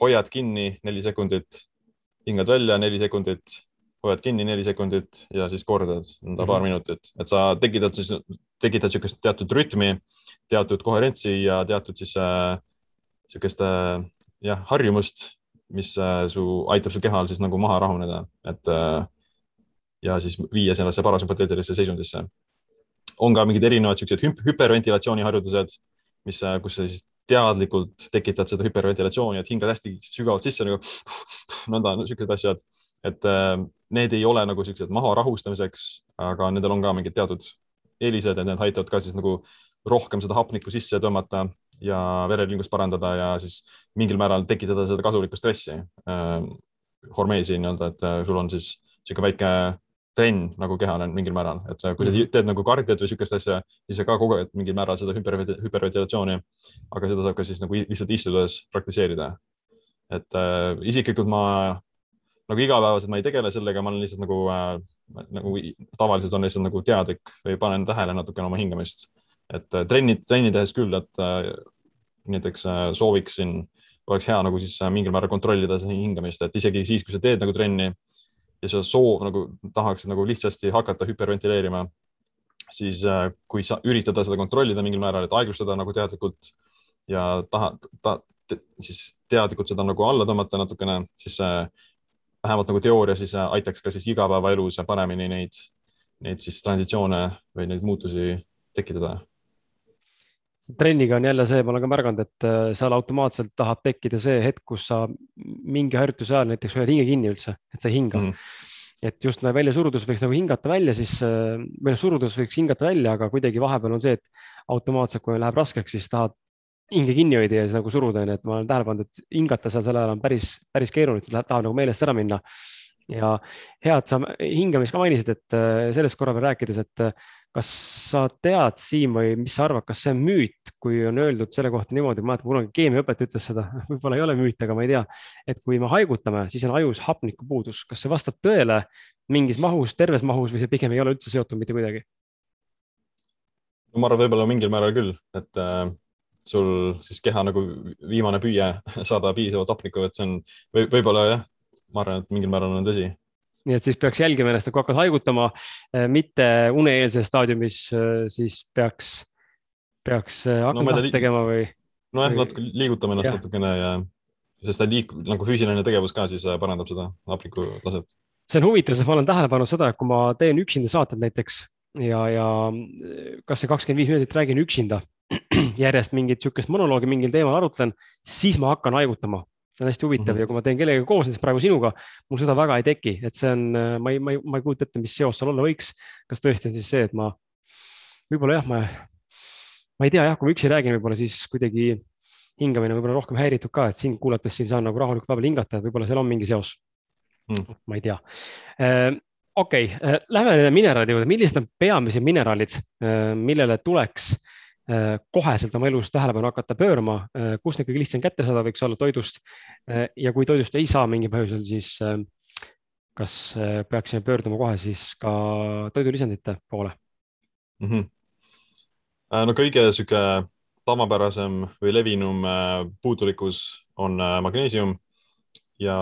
hoiad kinni neli sekundit, hingad välja neli sekundit, hoiad kinni neli sekundit ja siis kordad nõnda mm -hmm. paar minutit, et sa tekitad siis, tekitad niisugust teatud rütmi, teatud koherentsi ja teatud siis niisugust äh, jah, harjumust mis äh, su, aitab su kehal siis nagu maha rahuneda, et äh, ja siis viia sellesse parasümpateetilisse seisundisse. on ka mingid erinevad siuksed hüperventilatsiooni harjutused, mis, äh, kus sa siis teadlikult tekitad seda hüperventilatsiooni, et hingad hästi sügavalt sisse nagu nõnda, siuksed asjad, et need ei ole nagu siuksed maha rahustamiseks, aga nendel on ka mingid teatud eelised, et need aitavad ka siis nagu rohkem seda hapnikku sisse tõmmata ja vereringlust parandada ja siis mingil määral tekitada seda kasulikku stressi äh,, hormeesi nii-öelda, et äh, sul on siis niisugune väike trenn nagu kehal on mingil määral, et sa, kui sa mhm. teed nagu kardiat või niisugust asja, siis sa ka koged mingil määral seda hüper, hüperventilatsiooni, aga seda saab ka siis nagu lihtsalt istudes praktiseerida. et äh, isiklikult ma nagu igapäevaselt ma ei tegele sellega, ma olen lihtsalt nagu äh,, nagu tavaliselt on lihtsalt nagu teadlik või panen tähele natukene oma hingamist et äh, trenni, trenni tehes küll, et äh, näiteks äh, sooviksin, oleks hea nagu siis mingil määral kontrollida seda hingamist, et isegi siis, kui sa teed nagu trenni ja sa soov nagu tahaksid nagu lihtsasti hakata hüperventileerima, siis kui sa üritada seda kontrollida mingil määral, et aeglustada nagu teadlikult ja taha ta, te, siis teadlikult seda nagu alla tõmmata natukene, siis vähemalt nagu teooria siis aitaks ka siis igapäevaelus paremini neid, neid siis transitsioone või neid muutusi tekitada trenniga on jälle see, ma olen ka märganud, et äh, seal automaatselt tahab tekkida see hetk, kus sa mingi harjutuse ajal näiteks hoiad hinge kinni üldse, et sa ei hinga mm. et just nagu väljasurudus võiks nagu hingata välja, siis äh, või noh, surudus võiks hingata välja, aga kuidagi vahepeal on see, et automaatselt, kui läheb raskeks, siis tahad hinge kinni hoida ja siis nagu suruda, onju, et ma olen tähele pannud, et hingata seal sel ajal on päris, päris keeruline, et tahab nagu meelest ära minna ja hea, et sa hingamist ka mainisid, et äh, sellest korra veel rääkides, et äh, kas sa tead, Siim, või mis sa arvad, kas see on müüt, kui on öeldud selle kohta niimoodi, ma mäletan, kunagi keemiaõpetaja ütles seda, võib-olla ei ole müüt, aga ma ei tea, et kui me haigutame, siis on ajus hapnikupuudus, kas see vastab tõele mingis mahus, terves mahus või see pigem ei ole üldse seotud mitte kuidagi? no ma arvan, võib-olla mingil määral küll, et äh, sul siis keha nagu viimane püüe saada piisavalt hapnikku, et see on võib, võib-olla jah, ma arvan, et mingil määral on tõsi. nii et siis peaks jälgima ennast, kui hakkad haigutama, eh, mitte uneeelses staadiumis, eh, siis peaks, peaks eh, hakkama no, tegema või? nojah, natuke liigutame ennast Jah. natukene ja sest ta liik-, nagu füüsiline tegevus ka siis parandab seda hapniku taset. see on huvitav, sest ma olen tähele pannud seda, et kui ma teen üksinda saated näiteks ja, ja kasvõi kakskümmend viis minutit räägin üksinda järjest mingit sihukest monoloogi mingil teemal arutlen, siis ma hakkan haigutama. See on hästi huvitav mm -hmm. ja kui ma teen kellegagi koos, näiteks praegu sinuga, mul seda väga ei teki, et see on, ma ei, ma ei, ma ei kujuta ette, mis seos seal olla võiks. kas tõesti on siis see, et ma võib-olla jah, ma, ma ei tea jah, kui ma üksi räägin, võib-olla siis kuidagi hingamine võib-olla rohkem häiritud ka, et sind kuulates siin saan nagu rahulikult vahepeal hingata, et võib-olla seal on mingi seos Mm. ma ei tea. okei, lähme nende mineraalide juurde, millised on peamised mineraalid, millele tuleks äh, koheselt oma elus tähelepanu hakata pöörama, kust need kõige lihtsam kätte saada võiks olla toidust. ja kui toidust ei saa mingil põhjusel, siis äh, kas äh, peaksime pöörduma kohe siis ka toidulisandite poole? mm. -hmm. no kõige sihuke tavapärasem või levinum äh, puudulikkus on äh, magneesium ja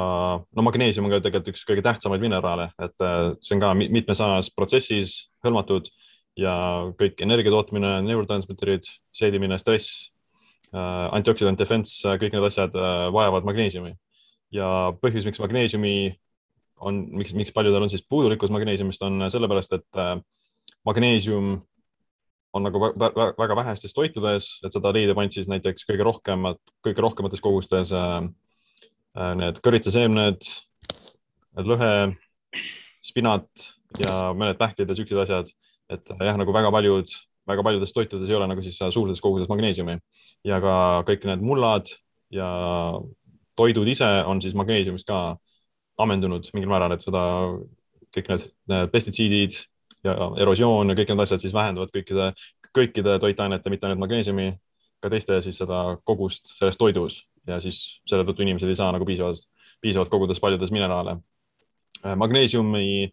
no magneesium on ka tegelikult üks kõige tähtsamaid mineraale, et äh, see on ka mi- mitmes ajas protsessis hõlmatud ja kõik energia tootmine, neurotransmitterid, seedimine, stress, antioxidant defense, kõik need asjad äh, vajavad magneesiumi ja põhjus, miks magneesiumi on, miks, miks paljudel on siis puudulikkus magneesiumist, on sellepärast, et äh, magneesium on nagu vä- vä- väga vähestes toitudes, et seda leidub ainult siis näiteks kõige rohkemat, kõige rohkemates kogustes äh, äh, need kõrvitsaseemned, lõhe, spinat ja mõned pähklid ja siuksed asjad. Et äh, jah, nagu väga paljud, väga paljudes toitudes ei ole nagu siis äh, suurtes koguses magneesiumi ja ka kõik need mullad ja toidud ise on siis magneesiumist ka ammendunud mingil määral, et seda kõik need, need pestitsiidid ja erosioon ja kõik need asjad siis vähendavad kõikide, kõikide toitainete, mitte ainult magneesiumi, ka teiste siis seda kogust selles toidus ja siis selle tõttu inimesed ei saa nagu piisavalt, piisavalt kogudes paljudes mineraale. magneesiumi,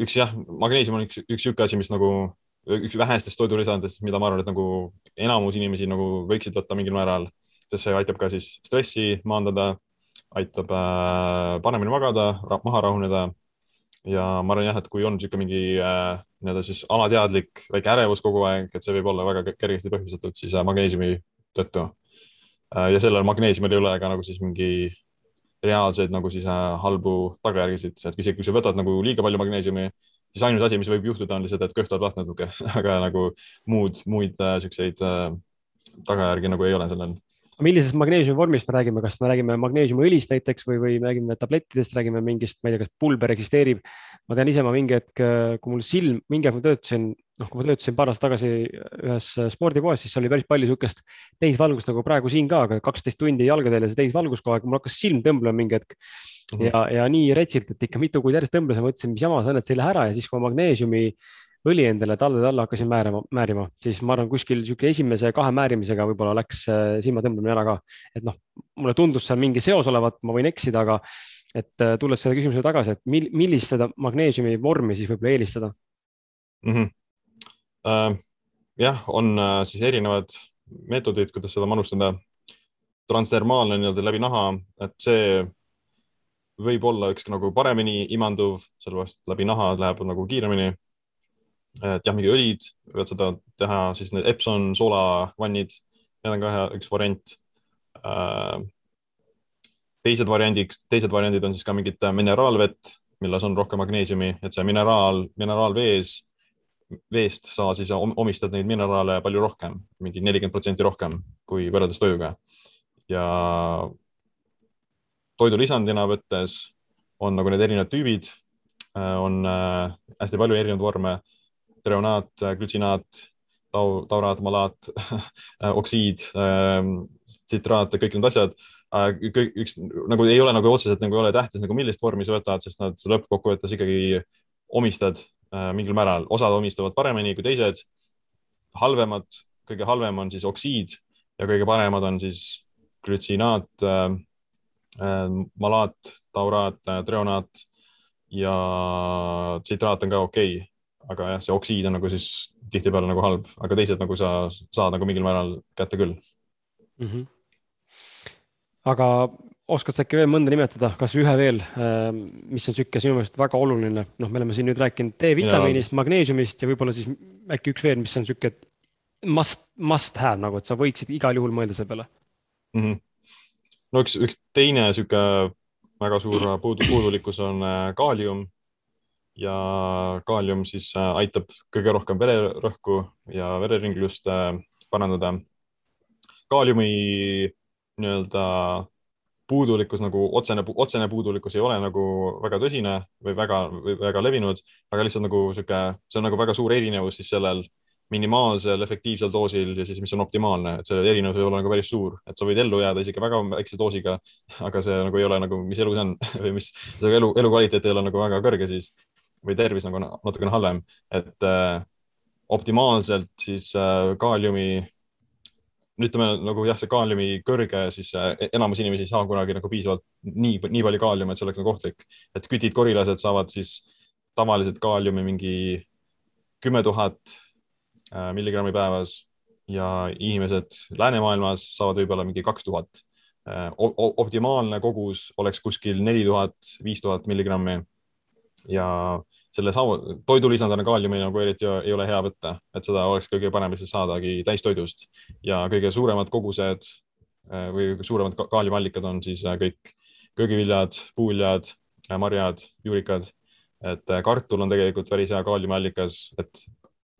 üks jah, magneesium on üks, üks niisugune asi, mis nagu üks vähestest toidulisandest, mida ma arvan, et nagu enamus inimesi nagu võiksid võtta mingil määral, sest see aitab ka siis stressi maandada, aitab äh, paremini magada, maha rahuneda ja ma arvan jah, et kui on niisugune mingi äh, nii-öelda siis alateadlik väike ärevus kogu aeg, et see võib olla väga kergesti põhjustatud siis äh, magneesiumi tõttu äh,. ja sellel magneesiumil ei ole ka nagu siis mingi reaalseid nagu siis äh, halbu tagajärgisid, et isegi kui sa võtad nagu liiga palju magneesiumi, siis ainus asi, mis võib juhtuda, on lihtsalt, et kõht tuleb lahti natuke, aga nagu muud, muid äh, siukseid äh, tagajärgi nagu ei ole sellel millisest magneesiumi vormist me räägime, kas me räägime magneesiumiõlist näiteks või, või me räägime tablettidest, räägime mingist, ma ei tea, kas pulber eksisteerib. ma tean ise, ma mingi hetk, kui mul silm, mingi aeg ma töötasin, noh, kui ma töötasin paar aastat tagasi ühes spordikojas, siis oli päris palju niisugust täisvalgust nagu praegu siin ka, aga kaksteist tundi jalgadel ja see täisvalgus kogu aeg, mul hakkas silm tõmblema mingi hetk Mhm. ja, ja nii retsilt, et ikka mitu kuud järjest tõmblesin, mõtlesin, mis jama see on, et see ei lähe ära ja siis, kui ma magneesiumi õli endale taldade alla hakkasin määrima, määrima, siis ma arvan, kuskil niisugune esimese kahe määrimisega võib-olla läks äh, silmatõmblemine ära ka. et noh, mulle tundus seal mingi seos olevat, ma võin eksida, aga et äh, tulles selle küsimuse tagasi, et mil, millist seda magneesiumi vormi siis võib-olla eelistada? mm. -hmm. Uh, jah, on uh, siis erinevad meetodid, kuidas seda manustada. transdermaalne nii-öelda läbi naha, et see võib olla üks nagu paremini imanduv, sellepärast läbi naha läheb nagu kiiremini. Et jah, mingi õlid võivad seda teha, siis need Epson soolavannid, need on ka hea üks variant uh,. teised variandid, teised variandid on siis ka mingid mineraalvett, milles on rohkem magneesiumi, et see mineraal, mineraalvees, veest sa siis omistad neid mineraale palju rohkem, mingi nelikümmend protsenti rohkem kui võrreldes toiduga. ja toidulisandina võttes on nagu need erinevad tüübid, on äh, hästi palju erinevaid vorme, treonaat, glütsinaat, tau, tauraat, malaat, oksiid, tsitraat ja kõik need asjad kõik üks nagu ei ole nagu otseselt nagu ei ole tähtis nagu millist vormi sa võtad, sest nad lõppkokkuvõttes ikkagi omistad äh, mingil määral, osad omistavad paremini kui teised. halvemad, kõige halvem on siis oksiid ja kõige paremad on siis glütsinaat äh,, äh, malaat, tauraat äh,, treonaat ja tsitraat on ka okei okay., aga jah, see oksiid on nagu siis tihtipeale nagu halb, aga teised nagu sa saad nagu mingil määral kätte küll mm. -hmm aga oskad sa äkki veel mõnda nimetada, kas ühe veel, mis on sihuke sinu meelest väga oluline, noh, me oleme siin nüüd rääkinud D-vitamiinist, magneesiumist ja võib-olla siis äkki üks veel, mis on sihuke must, must have nagu, et sa võiksid igal juhul mõelda selle peale mm. -hmm. no üks, üks teine sihuke väga suur puudu, puudulikkus on äh, kaalium ja kaalium siis äh, aitab kõige rohkem vererõhku ja vereringlust äh, parandada. kaaliumi nii-öelda puudulikkus nagu otsene, otsene puudulikkus ei ole nagu väga tõsine või väga, väga levinud, aga lihtsalt nagu sihuke, see on nagu väga suur erinevus siis sellel minimaalsel efektiivsel doosil ja siis, mis on optimaalne, et see erinevus ei ole nagu päris suur, et sa võid ellu jääda isegi väga väikse doosiga, aga see nagu ei ole nagu, mis elu see on või mis, see elu, elukvaliteet ei ole nagu väga kõrge siis või tervis nagu natukene halvem, et äh, optimaalselt siis äh, kaaliumi ütleme nagu jah, see kaaliumi kõrge, siis äh, enamus inimesi ei saa kunagi nagu piisavalt nii, nii palju kaaliumi, et see oleks nagu ohtlik. et kütid, korilased saavad siis tavaliselt kaaliumi mingi kümme tuhat äh, milligrammi päevas ja inimesed läänemaailmas saavad võib-olla mingi kaks tuhat. Äh, optimaalne kogus oleks kuskil neli tuhat, viis tuhat milligrammi ja selle toidulisandina kaaliumi nagu eriti ei ole hea võtta, et seda oleks kõige parem lihtsalt saadagi täistoidust. Ja kõige suuremad kogused äh, või suuremad kaaliumallikad on siis äh, kõik köögiviljad, puuviljad, äh, marjad, juurikad. et kartul on tegelikult päris hea kaaliumiallikas, et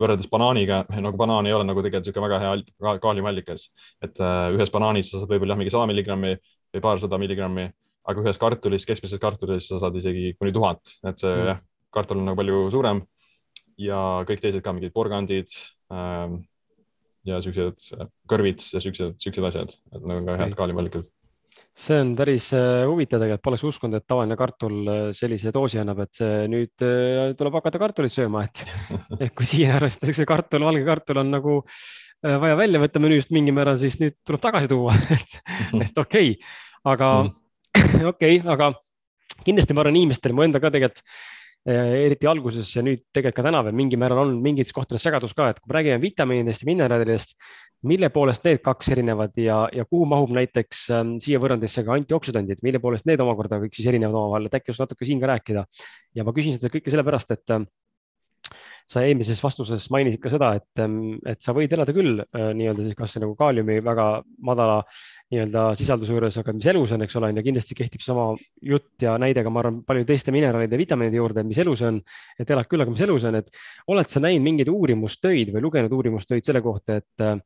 võrreldes banaaniga, nagu banaan ei ole nagu tegelikult niisugune väga hea kaaliumiallikas, et ühes banaanis sa saad võib-olla jah, mingi sada milligrammi või paarsada milligrammi, aga ühes kartulis, keskmises kartulis sa saad isegi kuni tuhat, et see mm. jah kartul on nagu palju suurem ja kõik teised ka mingid porgandid ähm, ja siuksed äh, kõrvid ja siuksed, siuksed asjad, et need on ka head kaalivallikad. see on päris äh, huvitav tegelikult, poleks uskunud, et tavaline kartul äh, sellise doosi annab, et nüüd tuleb hakata kartulit sööma, et, et kui siin arvestatakse kartul, valge kartul on nagu vaja välja võtta menüüst mingil määral, siis nüüd tuleb tagasi tuua et, et okei okay., aga mm. okei okay,, aga kindlasti ma arvan, inimestel, mu enda ka tegelikult eriti alguses ja nüüd tegelikult ka täna veel mingil määral on mingites kohtades segadus ka, et kui me räägime vitamiinidest ja mineraalidest, mille poolest need kaks erinevad ja, ja kuhu mahub näiteks äh, siia võrrandisse ka antioksüdandid, mille poolest need omakorda kõik siis erinevad omavahel, et äkki oskad natuke siin ka rääkida. ja ma küsin seda kõike sellepärast, et äh, sa eelmises vastuses mainisid ka seda, et, ähm, et sa võid elada küll äh, nii-öelda siis kas nagu kaaliumi väga madala nii-öelda sisalduse juures, aga mis elus on, eks ole, on ja kindlasti kehtib sama jutt ja näide ka, ma arvan, paljude teiste mineraalide ja vitamiinide juurde, mis elus on, et elad küll, aga mis elus on, et oled sa näinud mingeid uurimustöid või lugenud uurimustöid selle kohta, et Äh,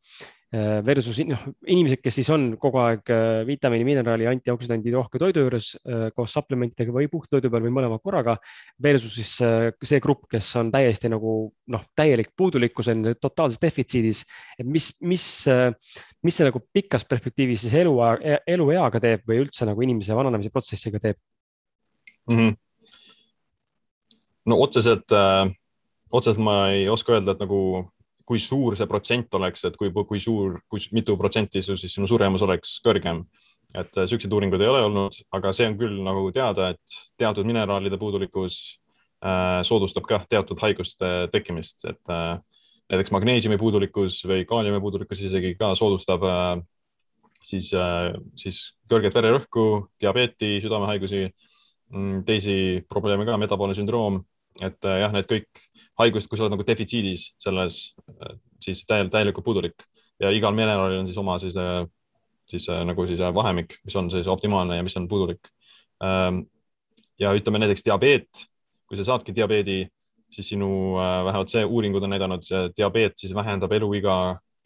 versus noh, inimesed, kes siis on kogu aeg äh, vitamiini, mineraali, antioksüdandi rohke toidu juures äh, koos supplementidega või puhttoidu peal või mõlema korraga. Versus siis see grupp, kes on täiesti nagu noh, täielik puudulikkus on totaalses defitsiidis. et mis, mis, mis see nagu pikas perspektiivis siis elu, elueaga teeb või üldse nagu inimese vananemise protsessiga teeb mm? -hmm. no otseselt äh,, otseselt ma ei oska öelda, et nagu kui suur see protsent oleks, et kui, kui suur, kui mitu protsenti su siis sinu suremus oleks kõrgem. et äh, siukseid uuringuid ei ole olnud, aga see on küll nagu teada, et teatud mineraalide puudulikkus äh, soodustab ka teatud haiguste tekkimist, et äh, näiteks magneesiumi puudulikkus või kaaliumi puudulikkus isegi ka soodustab äh, siis äh,, siis kõrget vererõhku, diabeeti, südamehaigusi, mm, teisi probleeme ka, metaboolne sündroom et äh, jah, need kõik haigused, kui sa oled nagu defitsiidis selles, äh, siis täielikult, täielikult puudulik ja igal mineraalil on siis oma siis, äh, siis nagu siis vahemik, mis on siis optimaalne ja mis on puudulik. Ähm, ja ütleme näiteks diabeet, kui sa saadki diabeedi, siis sinu, vähemalt see uuringud on näidanud, diabeet siis vähendab eluiga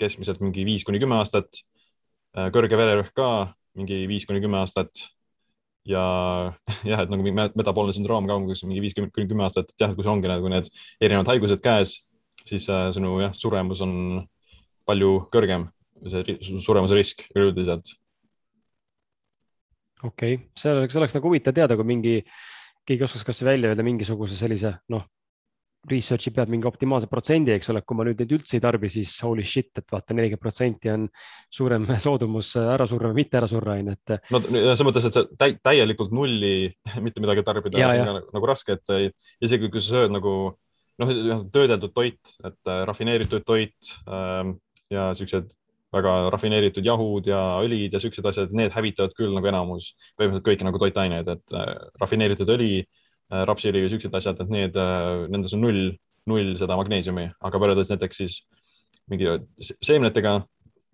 keskmiselt mingi viis kuni kümme aastat. kõrge vererõhk ka mingi viis kuni kümme aastat ja jah, et nagu metaboolne sündroom ka umbes mingi viis kuni kümme aastat, et jah, kui sul ongi nagu need erinevad haigused käes, siis äh, sinu jah, suremus on palju kõrgem, see suremuse risk üleüldiselt. okei okay., see oleks, oleks nagu huvitav teada, kui mingi, keegi oskaks kasvõi välja öelda mingisuguse sellise noh, research'i peab mingi optimaalse protsendi, eks ole, kui ma nüüd neid üldse ei tarbi, siis holy shit, et vaata, nelikümmend protsenti on suurem soodumus ära surra või mitte ära surra, on ju, et. no selles mõttes, et sa täi, täielikult nulli mitte midagi tarbida ja, on nagu, nagu raske, et isegi kui sa sööd nagu noh, töödeldud toit, et äh, rafineeritud toit äh, ja siuksed väga rafineeritud jahud ja õlid ja siuksed asjad, need hävitavad küll nagu enamus, põhimõtteliselt kõiki nagu toitaineid, et äh, rafineeritud õli Äh, rapsiõli või siuksed asjad, et need, äh, nendes on null, null seda magneesiumi, aga võrreldes näiteks siis mingi seemnetega,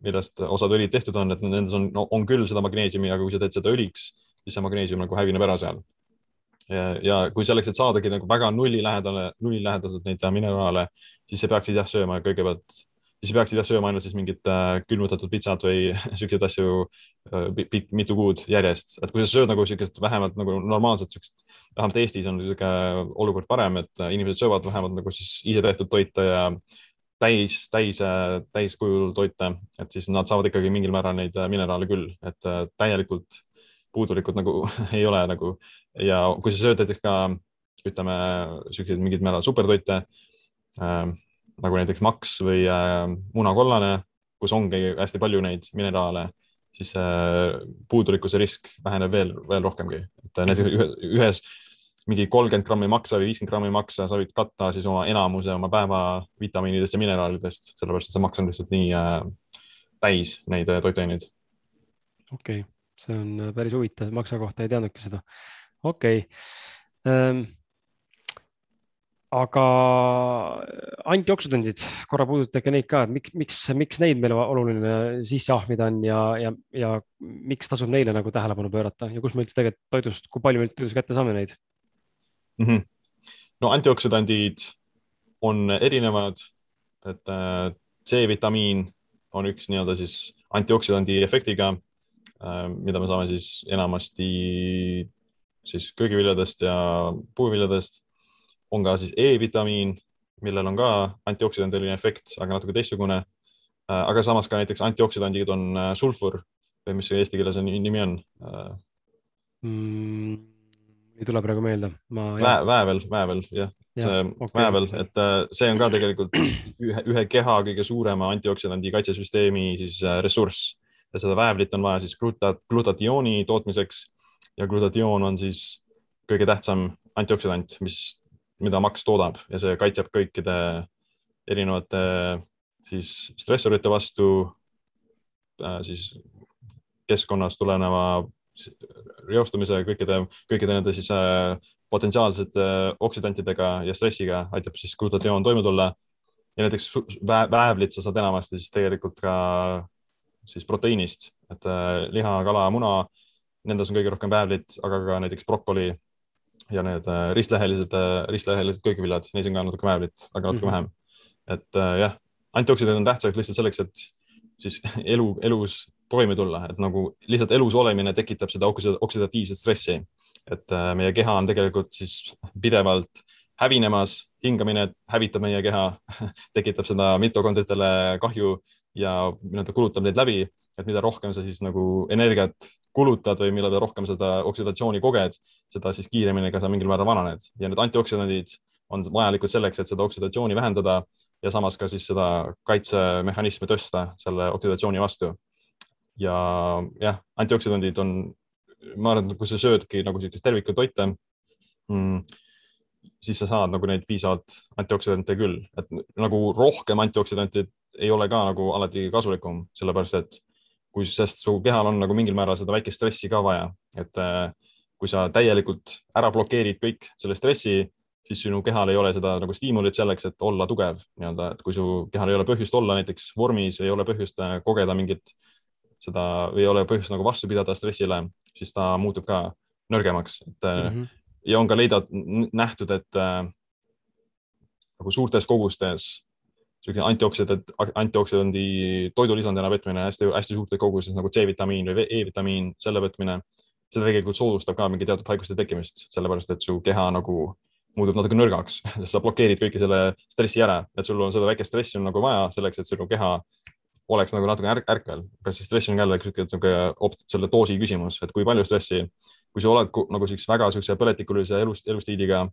millest osad õlid tehtud on, et nendes on no,, on küll seda magneesiumi, aga kui sa teed seda õliks, siis see magneesium nagu hävineb ära seal. ja, kui selleks, et saadagi nagu väga nulli lähedale, nullilähedaselt neid mineraale, siis sa peaksid jah sööma kõigepealt siis peaksid jah sööma ainult siis mingit äh, külmutatud pitsat või siukseid asju äh, mitu kuud järjest, et kui sa sööd nagu siukest vähemalt nagu normaalset siukest, vähemalt Eestis on siuke olukord parem, et äh, inimesed söövad vähemalt nagu siis ise tehtud toite ja täis, täis, täiskujul toite, et siis nad saavad ikkagi mingil määral neid mineraale küll, et täielikult puudulikud nagu ei ole nagu. Ja kui sa sööd näiteks ka ütleme siukseid mingeid määral supertoite äh, nagu näiteks maks või äh, munakollane, kus ongi hästi palju neid mineraale, siis äh, puudulikkuse risk väheneb veel, veel rohkemgi, et äh, näiteks ühes mingi kolmkümmend grammi maksa või viiskümmend grammi maksa, sa võid katta siis oma enamuse oma päeva vitamiinidest ja mineraalidest, sellepärast et see maks on lihtsalt nii täis neid toitaineid. okei okay., see on päris huvitav, maksa kohta ei teadnudki seda. okei okay. ähm, aga antijooksutundid, korra puudutage neid ka, et miks, miks, miks neid meile oluline sisse ahmida on ja, ja, ja miks tasub neile nagu tähelepanu pöörata ja kus me üldse tegelikult toidust, kui palju me toidust kätte saame neid mm? -hmm. no antijooksutandid on erinevad, et äh, C-vitamiin on üks nii-öelda siis antijooksutandi efektiga, äh, mida me saame siis enamasti siis köögiviljadest ja puuviljadest on ka siis E-vitamiin, millel on ka antioksidandiline efekt, aga natuke teistsugune. Äh, aga samas ka näiteks antioksidandid on äh, sulfur või mis see eesti keeles nimi on äh, mm,? ei tule praegu meelde. Vä, väävel, väävel, jah ja, see okay, väävel, et see on ka tegelikult ühe, ühe keha kõige suurema antioksidandi kaitsesüsteemi siis ressurss ja seda väävlit on vaja siis glutat, glutatiooni tootmiseks ja glutatioon on siis kõige tähtsam antioksidant, mis mida maks toodab ja see kaitseb kõikide erinevate siis stressorite vastu, äh, siis keskkonnast tuleneva reostumise, kõikide, kõikide nende siis äh, potentsiaalsete oksüdantidega ja stressiga aitab siis glutatioon toime tulla. ja näiteks väävlit sa saad enamasti siis tegelikult ka siis proteiinist, et äh, liha, kala, muna, nendes on kõige rohkem väävlit, aga ka näiteks brokoli ja need äh, ristlehelised, äh, ristlehelised köögiviljad, neis on ka natuke väävlit, aga natuke mm -hmm. vähem. et äh, jah, antioksidandid on tähtsad lihtsalt selleks, et siis elu, elus toime tulla, et nagu lihtsalt elus olemine tekitab seda oksidatiivset stressi. et meie keha on tegelikult siis pidevalt hävinemas, hingamine hävitab meie keha tekitab seda mitokondritele kahju ja nii-öelda kulutab neid läbi, et mida rohkem sa siis nagu energiat kulutad või mille rohkem seda oksidatsiooni koged, seda siis kiiremini ka sa mingil määral vananed ja need antioksidandid on vajalikud selleks, et seda oksidatsiooni vähendada ja samas ka siis seda kaitsemehhanismi tõsta selle oksidatsiooni vastu. ja jah, antioksidandid on, ma arvan, et kui sa söödki nagu niisugust tervikut toite mm,, siis sa saad nagu neid piisavalt antioksidante küll, et nagu rohkem antioksidante ei ole ka nagu alati kasulikum, sellepärast et kui, sest su kehal on nagu mingil määral seda väikest stressi ka vaja, et äh, kui sa täielikult ära blokeerid kõik selle stressi, siis sinu kehal ei ole seda nagu stiimulit selleks, et olla tugev nii-öelda, et kui su kehal ei ole põhjust olla näiteks vormis, ei ole põhjust äh, kogeda mingit seda või ei ole põhjust nagu vastu pidada stressile, siis ta muutub ka nõrgemaks, et mm -hmm. ja on ka leida, nähtud, et äh, nagu suurtes kogustes niisugune antioksidant, antioksidandi toidulisandina võtmine hästi-hästi suurtes koguses nagu C-vitamiin või E-vitamiin, selle võtmine, seda tegelikult soodustab ka mingi teatud haiguste tekkimist, sellepärast et su keha nagu muutub natuke nõrgaks, sest sa blokeerid kõike selle stressi ära, et sul on seda väikest stressi on nagu vaja selleks, et sinu keha oleks nagu natuke ärk ärkvel. kas siis stress on jälle niisugune selle doosi küsimus, et kui palju stressi, kui sa oled nagu siukse väga siukse põletikulise elust, elustiiliga,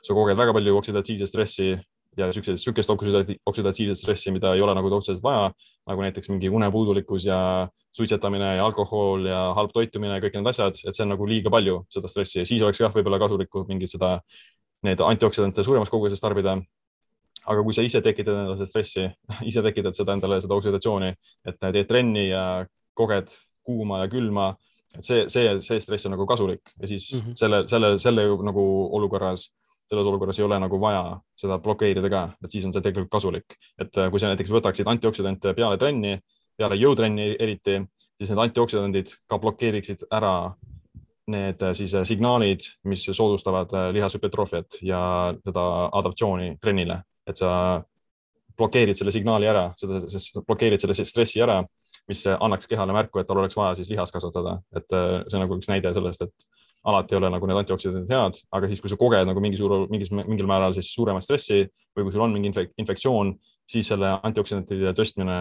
sa koged väga palju oksidatiivset stressi ja siukseid, sihukest oksidatiivset stressi, mida ei ole nagu otseselt vaja, nagu näiteks mingi unepuudulikkus ja suitsetamine ja alkohol ja halb toitumine, kõik need asjad, et see on nagu liiga palju seda stressi ja siis oleks jah, võib-olla kasulik mingit seda, need antioksidante suuremas koguses tarbida. aga kui sa ise tekitad endale seda stressi, ise tekitad seda endale, seda oksidatsiooni, et teed trenni ja koged kuuma ja külma, et see, see, see stress on nagu kasulik ja siis mm -hmm. selle, selle, selle nagu olukorras selles olukorras ei ole nagu vaja seda blokeerida ka, et siis on see tegelikult kasulik. et äh, kui sa näiteks võtaksid antioksidante peale trenni, peale jõutrenni eriti, siis need antioksidandid ka blokeeriksid ära need äh, siis signaalid, mis soodustavad lihashüpertroofiat ja seda adaptatsiooni trennile, et sa blokeerid selle signaali ära, seda, blokeerid selle stressi ära, mis annaks kehale märku, et tal oleks vaja siis lihast kasvatada, et see on nagu üks näide sellest, et alati ei ole nagu need antioksidandid head, aga siis, kui sa koged nagu mingi suur, mingis, mingil määral siis suuremat stressi või kui sul on mingi infek infektsioon, siis selle antioksidantide tõstmine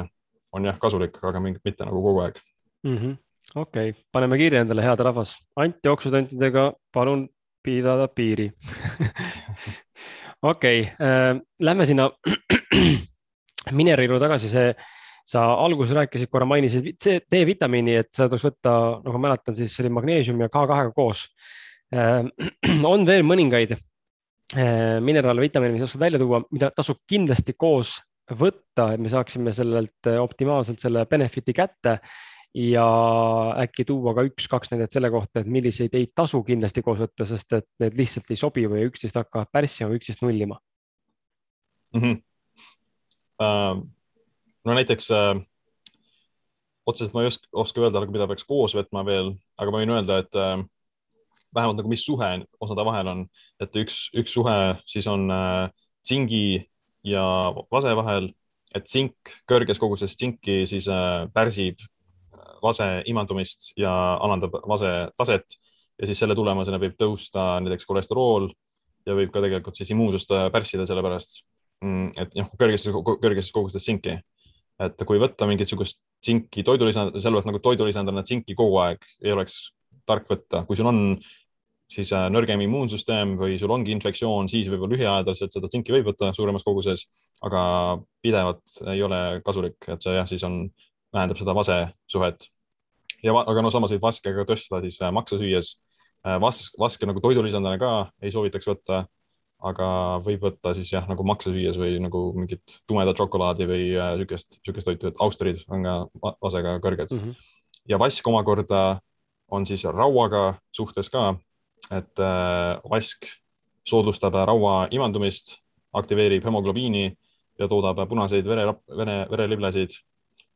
on jah kasulik, aga mingit mitte nagu kogu aeg. Mm -hmm.. okei okay., paneme kirja endale, head rahvas, antioksüdantidega palun pidada piiri. Okei okay, äh,, lähme sinna Minerilu tagasi, see sa alguses rääkisid, korra mainisid D-vitamiini, et seda tuleks võtta, nagu ma mäletan, siis oli magneesium ja K2-ga koos. Äh, on veel mõningaid äh, mineraale, vitamiine, mis oskad välja tuua, mida tasub kindlasti koos võtta, et me saaksime sellelt äh, optimaalselt selle benefit'i kätte ja äkki tuua ka üks-kaks näidet selle kohta, et milliseid ei tasu kindlasti koos võtta, sest et need lihtsalt ei sobi või üksteist hakkavad pärssima, üksteist nullima mm. -hmm. Uh no näiteks äh, otseselt ma ei oska, oska öelda nagu, mida peaks koos võtma veel, aga ma võin öelda, et äh, vähemalt nagu, mis suhe osade vahel on, et üks, üks suhe siis on äh, tsingi ja vase vahel, et tsink, kõrges koguses tsinki siis äh, pärsib vase imandumist ja alandab vase taset. Ja siis selle tulemusena võib tõusta näiteks kolesterool ja võib ka tegelikult siis immuunsust äh, pärssida selle pärast, mm, et noh, kõrgestes, kõrgestes kogustes tsinki et kui võtta mingisugust tsinki toidulisand, sellepärast nagu toidulisandina tsinki kogu aeg ei oleks tark võtta, kui sul on siis äh, nõrgem immuunsüsteem või sul ongi infektsioon, siis võib-olla lühiajaliselt seda tsinki võib võtta suuremas koguses, aga pidevalt ei ole kasulik, et see jah, siis on, vähendab seda vase suhet. ja aga no samas võib vaske ka tõsta siis äh, maksa süües. Äh, vaske, vaske nagu toidulisandina ka ei soovitaks võtta aga võib võtta siis jah, nagu maksa süües või nagu mingit tumedat šokolaadi või niisugust, niisugust toitu, et austerid on ka vasega kõrged mm. -hmm. ja vask omakorda on siis rauaga suhtes ka, et äh, vask soodustab raua imandumist, aktiveerib hemoglobiini ja toodab punaseid vere, vere, vereliblesid.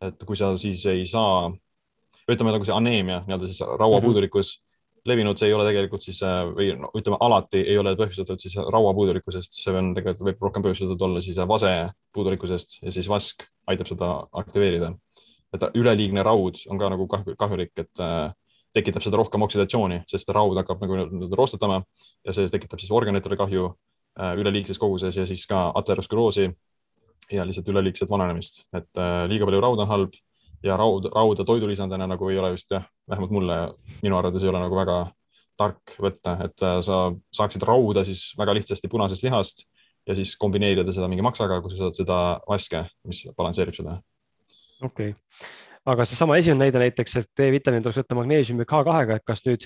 et kui sa siis ei saa, ütleme nagu see aneemia, nii-öelda siis rauapuudulikkus mm -hmm levinud, see ei ole tegelikult siis äh, või no, ütleme, alati ei ole põhjustatud siis rauapuudulikkusest, see on tegelikult võib rohkem põhjustatud olla siis vase puudulikkusest ja siis vask aitab seda aktiveerida. et üleliigne raud on ka nagu kahjulik, et äh, tekitab seda rohkem oksidatsiooni, sest raud hakkab nagu roostetama ja see tekitab siis organitele kahju äh, üleliigses koguses ja siis ka ateroskleroosi ja lihtsalt üleliigset vananemist, et äh, liiga palju rauda on halb ja raud, rauda toidulisandina nagu ei ole vist jah, vähemalt mulle, minu arvates ei ole nagu väga tark võtta, et äh, sa saaksid rauda siis väga lihtsasti punasest lihast ja siis kombineerida seda mingi maksaga, kus sa saad seda vaske, mis balansseerib seda. okei okay., aga seesama esimene näide näiteks, et D-vitamiin tuleks võtta magneesiumi K2-ga, et kas nüüd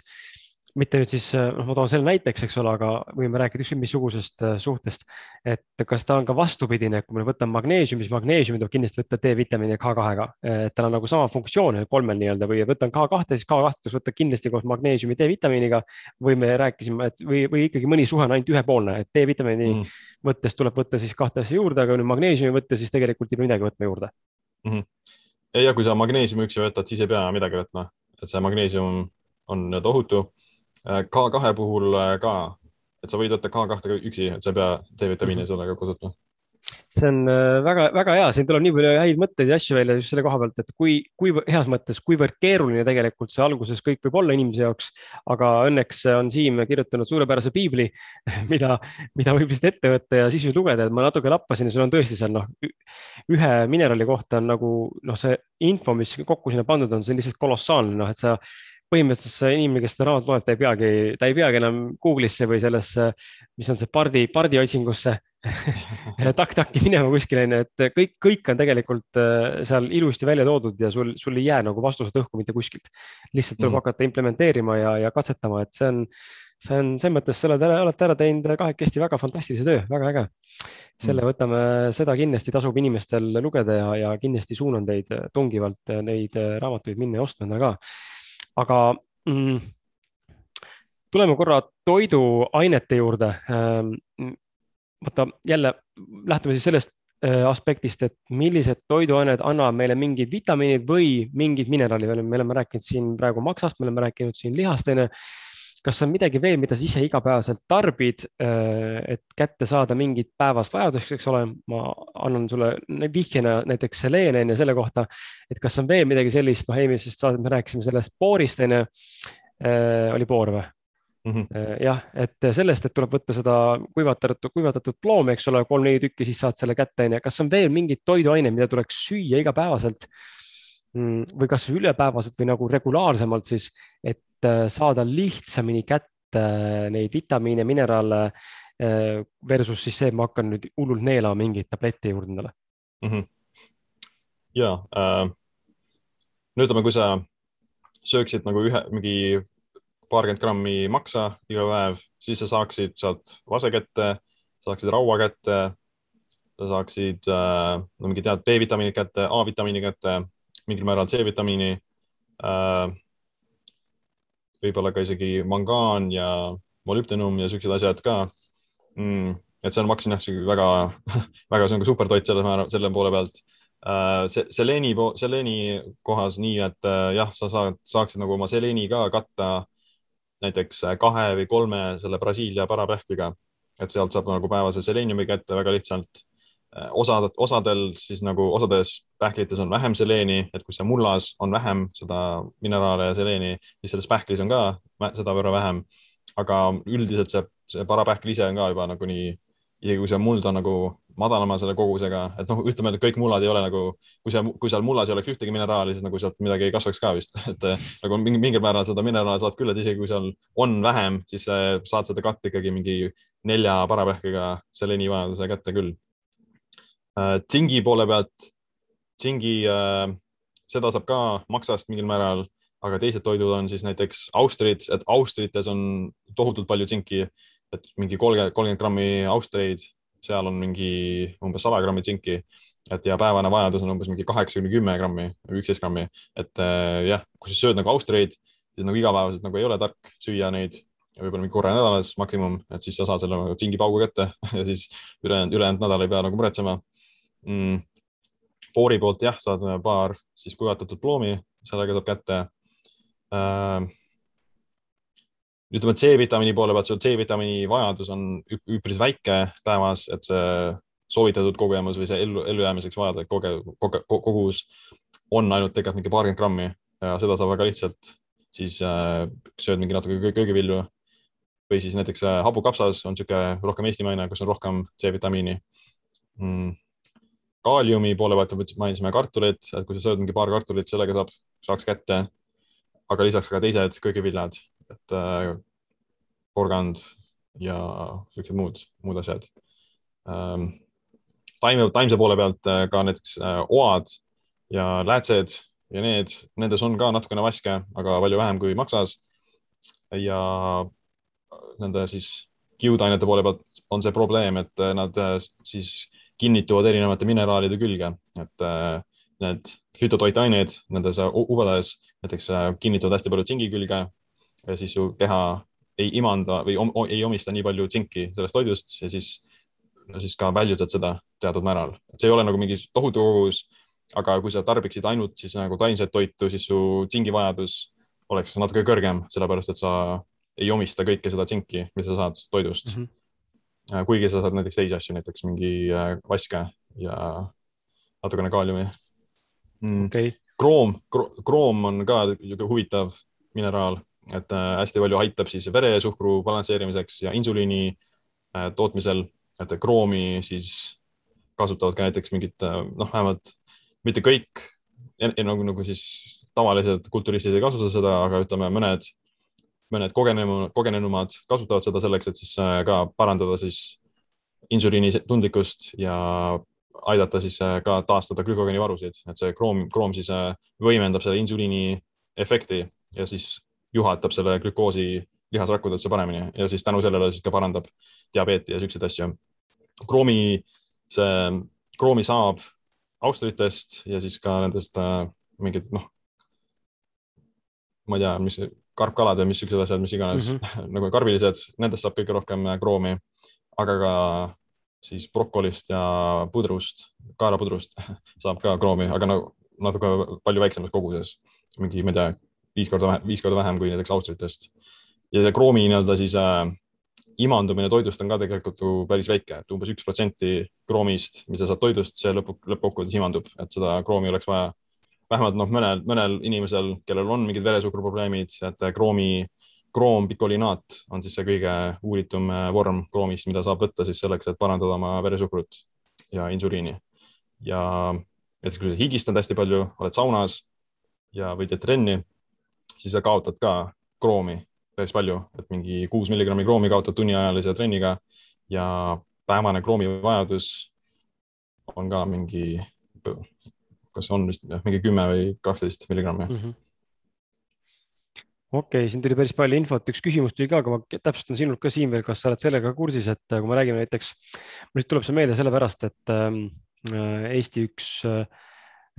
mitte nüüd siis, äh, noh, ma toon selle näiteks, eks ole, aga võime rääkida ükskõik missugusest äh, suhtest. et kas ta on ka vastupidine, kui me võtame magneesiumi, siis magneesiumi tuleb kindlasti võtta D-vitamiini K2-ga, et tal on nagu sama funktsioon kolmel nii-öelda või võtan K2, siis K2 tuleks võtta kindlasti koos magneesiumi D-vitamiiniga. või me rääkisime, et või, või ikkagi mõni suhe on ainult ühepoolne, et D-vitamiini mm. võttes tuleb võtta siis kahte asja juurde, aga nüüd magneesiumi võtta, siis tegelikult ei pea midagi võtma juurde mm. -hmm. ja kui sa magneesiumi üksi võtad, siis ei pea midagi võtma, et see magneesium on tohutu Äh, K2 puhul äh, ka, et sa võid võtta K2 üksi, et sa ei pea D-vitamiini sellega kasutama. See on väga-väga äh, hea, siin tuleb nii palju häid mõtteid ja asju välja just selle koha pealt, et kui, kui heas mõttes, kuivõrd keeruline tegelikult see alguses kõik võib olla inimese jaoks. aga õnneks on Siim kirjutanud suurepärase piibli, mida, mida võib lihtsalt ette võtta ja sisuliselt lugeda, et ma natuke lappasin ja sul on tõesti seal noh, ühe mineraali kohta on nagu noh, see info, mis kokku sinna pandud on, see on lihtsalt kolossaalne, noh, et sa põhimõtteliselt see inimene, kes seda raamatut loeb, ta ei peagi, ta ei peagi enam Google'isse või sellesse, mis on see pardi, pardi otsingusse takk-takki minema kuskile, onju, et kõik, kõik on tegelikult äh, seal ilusti välja toodud ja sul, sul ei jää nagu vastused õhku mitte kuskilt. lihtsalt tuleb mm. hakata implementeerima ja, ja katsetama, et see on, see on selles mõttes, sa oled, olete ära teinud kahekesti väga fantastilise töö, väga äge. selle mm. võtame, seda kindlasti tasub inimestel lugeda ja, ja kindlasti suunan teid tungivalt neid raamatuid minna ja ostma endale ka aga mm, tuleme korra toiduainete juurde. vaata jälle lähtume siis sellest Äh, aspektist, et millised toiduained annavad meile mingid vitamiinid või mingid mineraalid, me oleme rääkinud siin praegu maksast, me oleme rääkinud siin lihast, onju. Kas on midagi veel, mida sa ise igapäevaselt tarbid, äh, et kätte saada mingit päevast vajadust, eks ole, ma annan sulle vihjena näiteks seleen onju selle kohta, et kas on veel midagi sellist, noh, eelmisest saadet me rääkisime sellest boorist onju, äh, oli boor või? mm. -hmm. jah, et sellest, et tuleb võtta seda kuivatatud, kuivatatud ploomi, eks ole, kolm-neli tükki, siis saad selle kätte, onju. kas on veel mingeid toiduaineid, mida tuleks süüa igapäevaselt mm, või kasvõi ülepäevaselt või nagu regulaarsemalt siis, et äh, saada lihtsamini kätte neid vitamiine, mineraale versus siis see, et ma hakkan nüüd hullult neelama mingeid tablette juurde endale mm. -hmm. ja äh, no ütleme, kui sa sööksid nagu ühe, mingi paarkümmend grammi maksa iga päev, siis sa saaksid sealt vase kätte, saaksid raua kätte, sa saaksid äh, no mingi tead B-vitamiinid kätte, A-vitamiini kätte, mingil määral C-vitamiini äh,. Võib-olla ka isegi mangaan ja molübdenum ja siuksed asjad ka mm,. et see on, ma hakkasin jah, väga, väga, see on ka supertoit selle, selle poole pealt Uh, seleeni, seleeni kohas nii, et uh, jah, sa saad, saaksid nagu oma seleeni ka katta näiteks äh, kahe või kolme selle Brasiilia parapähkliga, et sealt saab nagu päevase seleeniumi kätte väga lihtsalt. Äh, osad, osadel siis nagu osades pähklites on vähem seleeni, et kui see mullas on vähem seda mineraale ja seleeni, siis selles pähklis on ka sedavõrra vähem. aga üldiselt see, see parapähkel ise on ka juba nagunii isegi kui see muld on nagu madalama selle kogusega, et noh, ütleme, et kõik mullad ei ole nagu, kui see, kui seal mullas ei oleks ühtegi mineraali, siis nagu sealt midagi ei kasvaks ka vist, et nagu mingil määral seda mineraali saad küll, et isegi kui seal on vähem, siis saad seda katta ikkagi mingi nelja parapähkega seleni vajaduse kätte küll. Äh, tsingi poole pealt, tsingi, äh, seda saab ka maksast mingil määral, aga teised toidud on siis näiteks austrid, et austrites on tohutult palju tsinki et mingi kolmkümmend, kolmkümmend grammi austreid, seal on mingi umbes sada grammi tsinki, et ja päevane vajadus on umbes mingi kaheksa kuni kümme grammi üksteist grammi, et äh, jah, kui sa sööd nagu austreid, siis nagu igapäevaselt nagu ei ole tark süüa neid võib-olla mingi korra nädalas maksimum, et siis sa saad selle nagu tsingipaugu kätte ja siis ülejäänud, ülejäänud nädal ei pea nagu muretsema mm.. Foori poolt jah, saad paar siis kuivatatud ploomi, sellega saab kätte äh, ütleme, C-vitamiini poole pealt, sul C-vitamiini vajadus on üpris väike päevas, et see soovitatud kogemus või see ellu, ellujäämiseks vajalik koge, koge, kogus on ainult tegelikult mingi paarkümmend grammi ja seda saab väga lihtsalt, siis äh, sööd mingi natuke köögivilju. Või siis näiteks äh, hapukapsas on niisugune rohkem eestimaine, kus on rohkem C-vitamiini. Mm.. Kaaliumi poole pealt mainisime kartulit, et kui sa sööd mingi paar kartulit, sellega saab, saaks kätte. aga lisaks ka teised köögiviljad et äh, porgand ja siuksed muud, muud asjad ähm,. taime, taimse poole pealt äh, ka näiteks äh, oad ja läätsed ja need, nendes on ka natukene vaske, aga palju vähem kui maksas. ja nende siis kiudainete poole pealt on see probleem, et äh, nad äh, siis kinnituvad erinevate mineraalide külge, et äh, need fütotoitained nendes ubades näiteks kinnituvad hästi palju tsingi külge ja siis su keha ei imanda või om, ei omista nii palju tsinki sellest toidust ja siis, siis ka väljutad seda teatud määral, et see ei ole nagu mingi tohutu kogus. aga kui sa tarbiksid ainult siis nagu taimset toitu, siis su tsingivajadus oleks natuke kõrgem, sellepärast et sa ei omista kõike seda tsinki, mis sa saad toidust mm. -hmm. Kuigi sa saad näiteks teisi asju, näiteks mingi äh, vaske ja natukene kaaliumi. Mm.. Okay. kroom, kroom on ka huvitav mineraal et äh, hästi palju aitab siis veresuhkru balansseerimiseks ja insuliini äh, tootmisel, et kroomi siis kasutavad ka näiteks mingid äh, noh, vähemalt mitte kõik nagu, nagu siis tavalised kulturistid ei kasuta seda, aga ütleme, mõned, mõned kogenenu, kogenenumad kasutavad seda selleks, et siis ka parandada siis insuliini tundlikkust ja aidata siis ka taastada glükogeenivarusid, et see kroom, kroom siis võimendab selle insuliini efekti ja siis juhatab selle glükoosi lihasrakkudesse paremini ja siis tänu sellele siis ka parandab diabeeti ja siukseid asju. kroomi, see, kroomi saab austritest ja siis ka nendest äh, mingid noh, ma ei tea, mis karpkalad või mis siuksed asjad, mis iganes mm -hmm. nagu karbilised, nendest saab kõige rohkem äh, kroomi, aga ka siis brokolist ja pudrust, kaelapudrust saab ka kroomi, aga no natuke palju väiksemas koguses, mingi, ma ei tea, viis korda, viis korda vähem kui näiteks austritest. ja see kroomi nii-öelda siis äh, imandumine toidust on ka tegelikult ju päris väike, et umbes üks protsenti kroomist, mis sa saad toidust, see lõpu, lõppkokkuvõttes imandub, et seda kroomi oleks vaja vähemalt noh, mõnel, mõnel inimesel, kellel on mingid veresuhkruprobleemid, et kroomi, kroompikollinaat on siis see kõige uuritum äh, vorm kroomist, mida saab võtta siis selleks, et parandada oma veresuhkrut ja insuliini. ja näiteks kui sa higistad hästi palju, oled saunas ja või teed trenni, siis sa kaotad ka kroomi päris palju, et mingi kuus milligrammi kroomi kaotad tunniajalise trenniga ja päevane kroomivajadus on ka mingi, kas on vist jah, mingi kümme või kaksteist milligrammi. mm. -hmm. okei okay,, siin tuli päris palju infot, üks küsimus tuli ka, aga ma täpsustan sinult ka Siim veel, kas sa oled sellega kursis, et kui me räägime näiteks, mul lihtsalt tuleb see meelde sellepärast, et ähm, Eesti üks äh,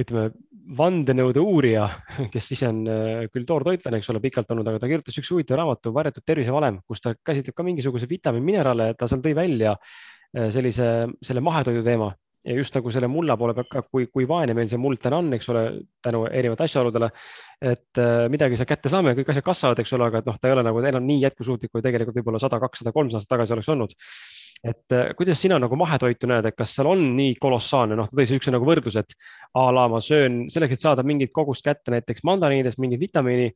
ütleme, vandenõude uurija, kes ise on äh, küll toortoitlane, eks ole, pikalt olnud, aga ta kirjutas üks huvitava raamatu Varjatud tervisevalem, kus ta käsitleb ka mingisuguse vitamiinmineraale ja ta seal tõi välja äh, sellise, selle mahetoidu teema ja just nagu selle mulla poole pealt ka, kui, kui vaene meil see muld täna on, eks ole, tänu erinevate asjaoludele. et äh, midagi seal kätte saame, kõik asjad kasvavad, eks ole, aga et noh, ta ei ole nagu enam nii jätkusuutlik, kui tegelikult võib-olla sada, kakssada, kolmsada aastat tagasi oleks olnud et äh, kuidas sina nagu mahetoitu näed, et kas seal on nii kolossaalne, noh, ta tõi siukse nagu võrdluse, et a la ma söön selleks, et saada mingit kogust kätte näiteks mandariinidest mingit vitamiini,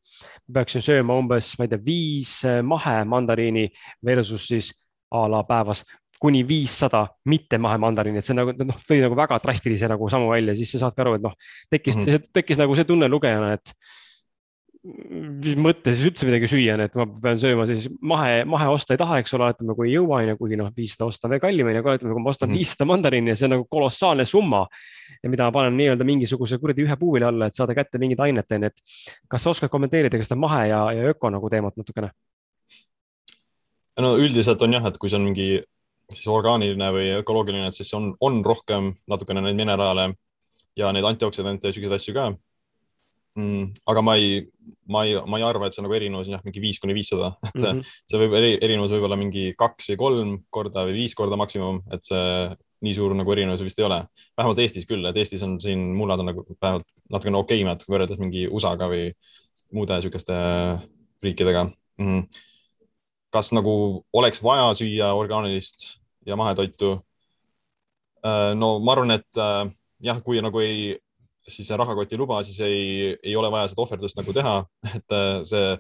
peaksin sööma umbes, ma ei tea, viis mahemandariini versus siis a la päevas kuni viissada mitte mahemandariini, et see nagu noh, tõi nagu väga drastilise nagu sammu välja, siis sa saadki aru, et noh, tekkis mm. -hmm. tekkis nagu see tunne lugejana, et mis mõttes siis üldse midagi süüa on, et ma pean sööma siis mahe, mahe osta ei taha, eks ole, ütleme, kui ei jõua, onju, kuigi noh, viissada osta on veel kallim, onju, aga ütleme, kui ma ostan Mhm. viissada mandariini ja see on nagu kolossaalne summa ja mida ma panen nii-öelda mingisuguse kuradi ühe puuvilja alla, et saada kätte mingit ainet, onju, et kas sa oskad kommenteerida ka seda mahe ja, ja öko nagu teemat natukene? no üldiselt on jah, et kui see on mingi siis orgaaniline või ökoloogiline, et siis on, on rohkem natukene neid mineraale ja neid antioksüdante ja siukseid asju ka mm,. aga ma ei, ma ei, ma ei arva, et see nagu erinevus on jah, mingi viis kuni viissada, et mm. -hmm. see võib eri, erinevus võib olla mingi kaks või kolm korda või viis korda maksimum, et see nii suur nagu erinevus vist ei ole. vähemalt Eestis küll, et Eestis on siin mullad on nagu vähemalt natukene okeimad võrreldes mingi USA-ga või muude siukeste riikidega mm. -hmm kas nagu oleks vaja süüa orgaanilist ja mahetoitu? no ma arvan, et äh, jah, kui nagu ei, siis rahakott ei luba, siis ei, ei ole vaja seda ohverdust nagu teha, et äh, see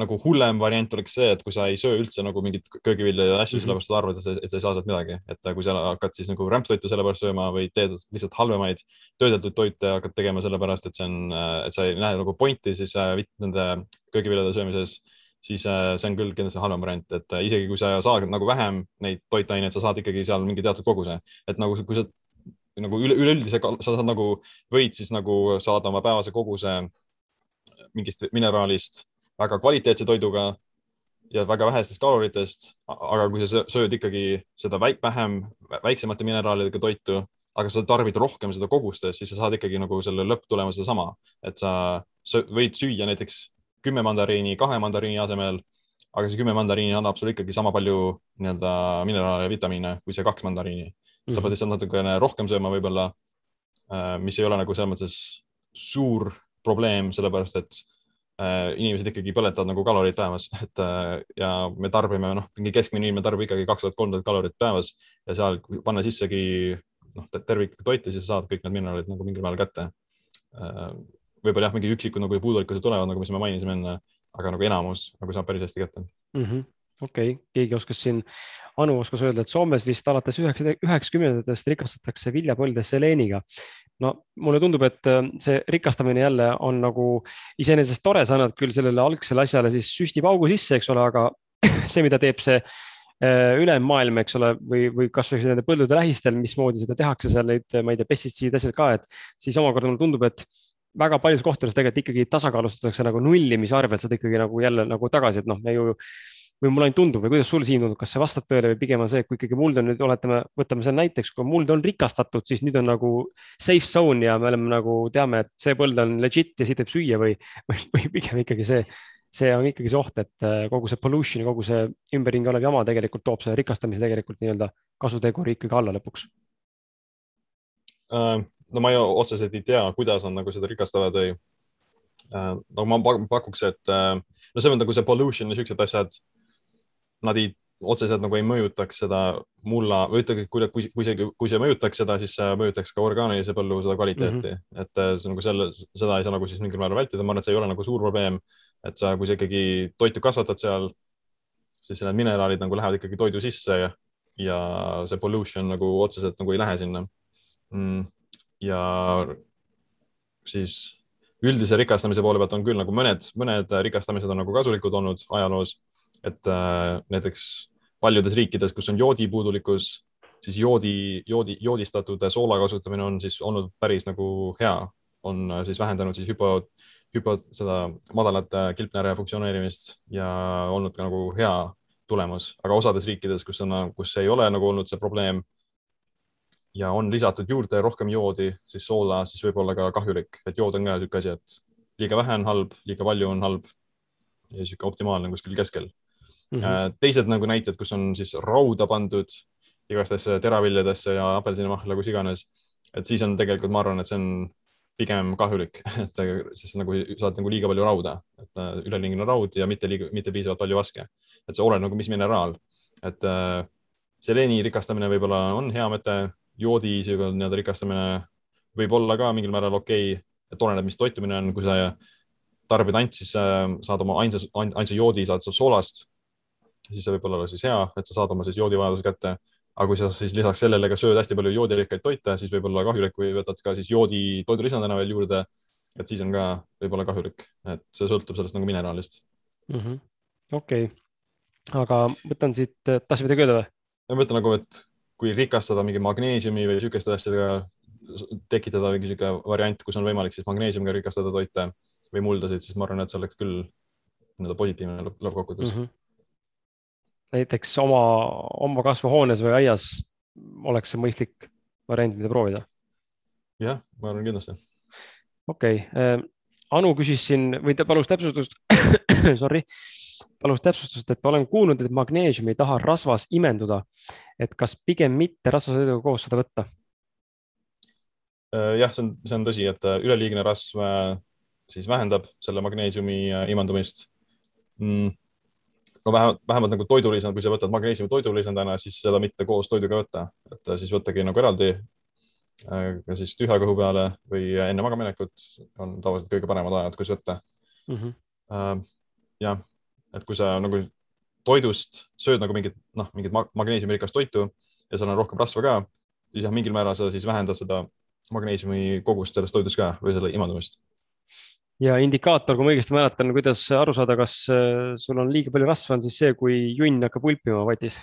nagu hullem variant oleks see, et kui sa ei söö üldse nagu mingit köögivilja ja asju mm -hmm., sellepärast sa arvad, et sa, et ei saa sealt midagi, et äh, kui sa hakkad siis nagu rämpstoitu sellepärast sööma või teed lihtsalt halvemaid töödeldud toite hakkad tegema sellepärast, et see on, et sa ei näe nagu pointi siis äh, nende köögiviljade söömises siis äh, see on küll kindlasti halvem variant, et äh, isegi kui sa saad nagu vähem neid toitaineid, sa saad ikkagi seal mingi teatud koguse, et nagu kui sa nagu üle, üleüldise, sa saad nagu, võid siis nagu saada oma päevase koguse mingist mineraalist väga kvaliteetse toiduga ja väga vähestest kaloritest, aga kui sa sööd ikkagi seda väik, vähem, väiksemate mineraalidega toitu, aga sa tarbid rohkem seda kogustes, siis sa saad ikkagi nagu selle lõpptulemuse sama, et sa võid süüa näiteks kümme mandariini kahe mandariini asemel, aga see kümme mandariini annab sulle ikkagi sama palju nii-öelda mineraale ja vitamiine kui see kaks mandariini mm. -hmm. sa pead lihtsalt natukene rohkem sööma võib-olla, mis ei ole nagu selles mõttes suur probleem, sellepärast et äh, inimesed ikkagi põletavad nagu kaloreid päevas, et äh, ja me tarbime, noh, mingi keskmine inimene tarbib ikkagi kaks tuhat, kolm tuhat kalorit päevas ja seal panna sissegi noh, terviklikku toitu, siis sa saad kõik need mineraalid nagu mingil määral kätte äh, võib-olla jah, mingi üksikud nagu puudulikkused tulevad, nagu me mainisime enne, aga nagu enamus nagu saab päris hästi kätte mm -hmm. okei okay., keegi oskas siin, Anu oskas öelda, et Soomes vist alates üheksakümnendatest rikastatakse viljapõlde seleeniga. no mulle tundub, et see rikastamine jälle on nagu iseenesest tore, sa annad küll sellele algsele asjale siis süstipaugu sisse, eks ole, aga see, mida teeb see ülejäänud maailm, eks ole, või, või kasvõi nende põldude lähistel, mismoodi seda tehakse seal neid, ma ei tea, pestitsiide, asjad ka, et siis omakorda mulle tundub, et väga paljudes kohtades tegelikult ikkagi tasakaalustatakse nagu nullimise arvelt seda ikkagi nagu jälle nagu tagasi, et noh, me ju või mulle ainult tundub või kuidas sul siin tundub, kas see vastab tõele või pigem on see, et kui ikkagi muld on nüüd, oletame, võtame selle näiteks, kui muld on rikastatud, siis nüüd on nagu safe zone ja me oleme nagu teame, et see põld on legit ja siit võib süüa või, või, või pigem ikkagi see, see on ikkagi see oht, et äh, kogu see pollution, kogu see ümberringi olev jama tegelikult toob selle rikastamise tegelikult nii-öelda kasuteguri ikkagi alla lõpuks. Äh, no ma ei, otseselt ei tea, kuidas nad nagu seda rikastavad või. no ma pakuks, et no see on nagu see pollution ja siuksed asjad. Nad ei otseselt nagu ei mõjutaks seda mulla või ütlegi, kui, kui, kui see, kui see mõjutaks seda, siis see mõjutaks ka orgaanilise põllu seda kvaliteeti mm, -hmm. et äh, see on nagu selle, seda ei saa nagu siis mingil määral vältida, ma arvan, et see ei ole nagu suur probleem. et sa, kui sa ikkagi toitu kasvatad seal, siis need mineraalid nagu lähevad ikkagi toidu sisse ja, ja see pollution nagu otseselt nagu ei lähe sinna mm,. Ja siis üldise rikastamise poole pealt on küll nagu mõned, mõned rikastamised on nagu kasulikud olnud ajaloos et äh, näiteks paljudes riikides, kus on joodipuudulikkus, siis joodi, joodi, joodistatud soola kasutamine on siis olnud päris nagu hea, on äh, siis vähendanud siis hüpo, hüpo seda madalat äh, kilpnääre funktsioneerimist ja olnud ka nagu hea tulemus, aga osades riikides, kus on, kus ei ole nagu olnud see probleem ja on lisatud juurde rohkem joodi, siis soola, siis võib olla ka kahjulik, et jood on ka niisugune asi, et liiga vähe on halb, liiga palju on halb ja niisugune optimaalne kuskil keskel mm. -hmm. teised nagu näited, kus on siis rauda pandud igastahes teraviljadesse ja apelsinimahla, kus iganes, et siis on tegelikult, ma arvan, et see on pigem kahjulik, et siis nagu saad nagu liiga palju rauda, et äh, üleliigne raud ja mitte liiga, mitte piisavalt palju vaske. et see oleneb nagu, mis mineraal, et äh, seleeni rikastamine võib-olla on hea mõte, joodi nii-öelda rikastamine võib olla ka mingil määral okei okay., et oleneb, mis toitumine on, kui sa tarbid ant, siis saad oma ainsa, ainsa joodi saad sa soolast siis see võib olla siis hea, et sa saad oma siis joodivajaduse kätte. aga kui sa siis lisaks sellele ka sööd hästi palju joodirikkaid toite, siis võib olla kahjulik või võtad ka siis joodi toidulisandina veel juurde. et siis on ka võib-olla kahjulik, et see sõltub sellest nagu mineraalist mm -hmm.. okei okay., aga võtan siit, tahtsid midagi öelda või? ma mõtlen nagu, et kui rikastada mingi magneesiumi või sihukeste asjadega, tekitada mingi sihuke variant, kus on võimalik siis magneesiumiga rikastada toite või muldasid, siis ma arvan, et see oleks küll nii-öelda positiivne lõppkokkuvõttes mm. -hmm näiteks oma, oma kasvuhoones või aias oleks see mõistlik variant, mida proovida? jah, ma arvan kindlasti. okei okay., äh, Anu küsis siin või ta palus täpsustust sorry, palus täpsustust, et olen kuulnud, et magneesium ei taha rasvas imenduda. et kas pigem mitte rasvasõiduga koos seda võtta? Äh, jah, see on, see on tõsi, et äh, üleliigne rasv siis vähendab selle magneesiumi imandumist mm no vähemalt, vähemalt nagu toidulisand, kui sa võtad magneesiumi toidulisandina, siis seda mitte koos toiduga võtta, et äh, siis võttagi nagu eraldi. Äh, ka siis tühja kõhu peale või enne magamaminekut on tavaliselt kõige paremad ajad, kus võtta mm. -hmm. jah, et kui sa nagu toidust sööd nagu mingit, noh, mingit magneesiumirikast toitu ja seal on rohkem rasva ka, siis jah, mingil määral sa siis vähendad seda magneesiumi kogust sellest toidust ka või selle imandumist ja indikaator, kui ma õigesti mäletan, kuidas aru saada, kas äh, sul on liiga palju rasva, on siis see, kui junn hakkab ulpima vatis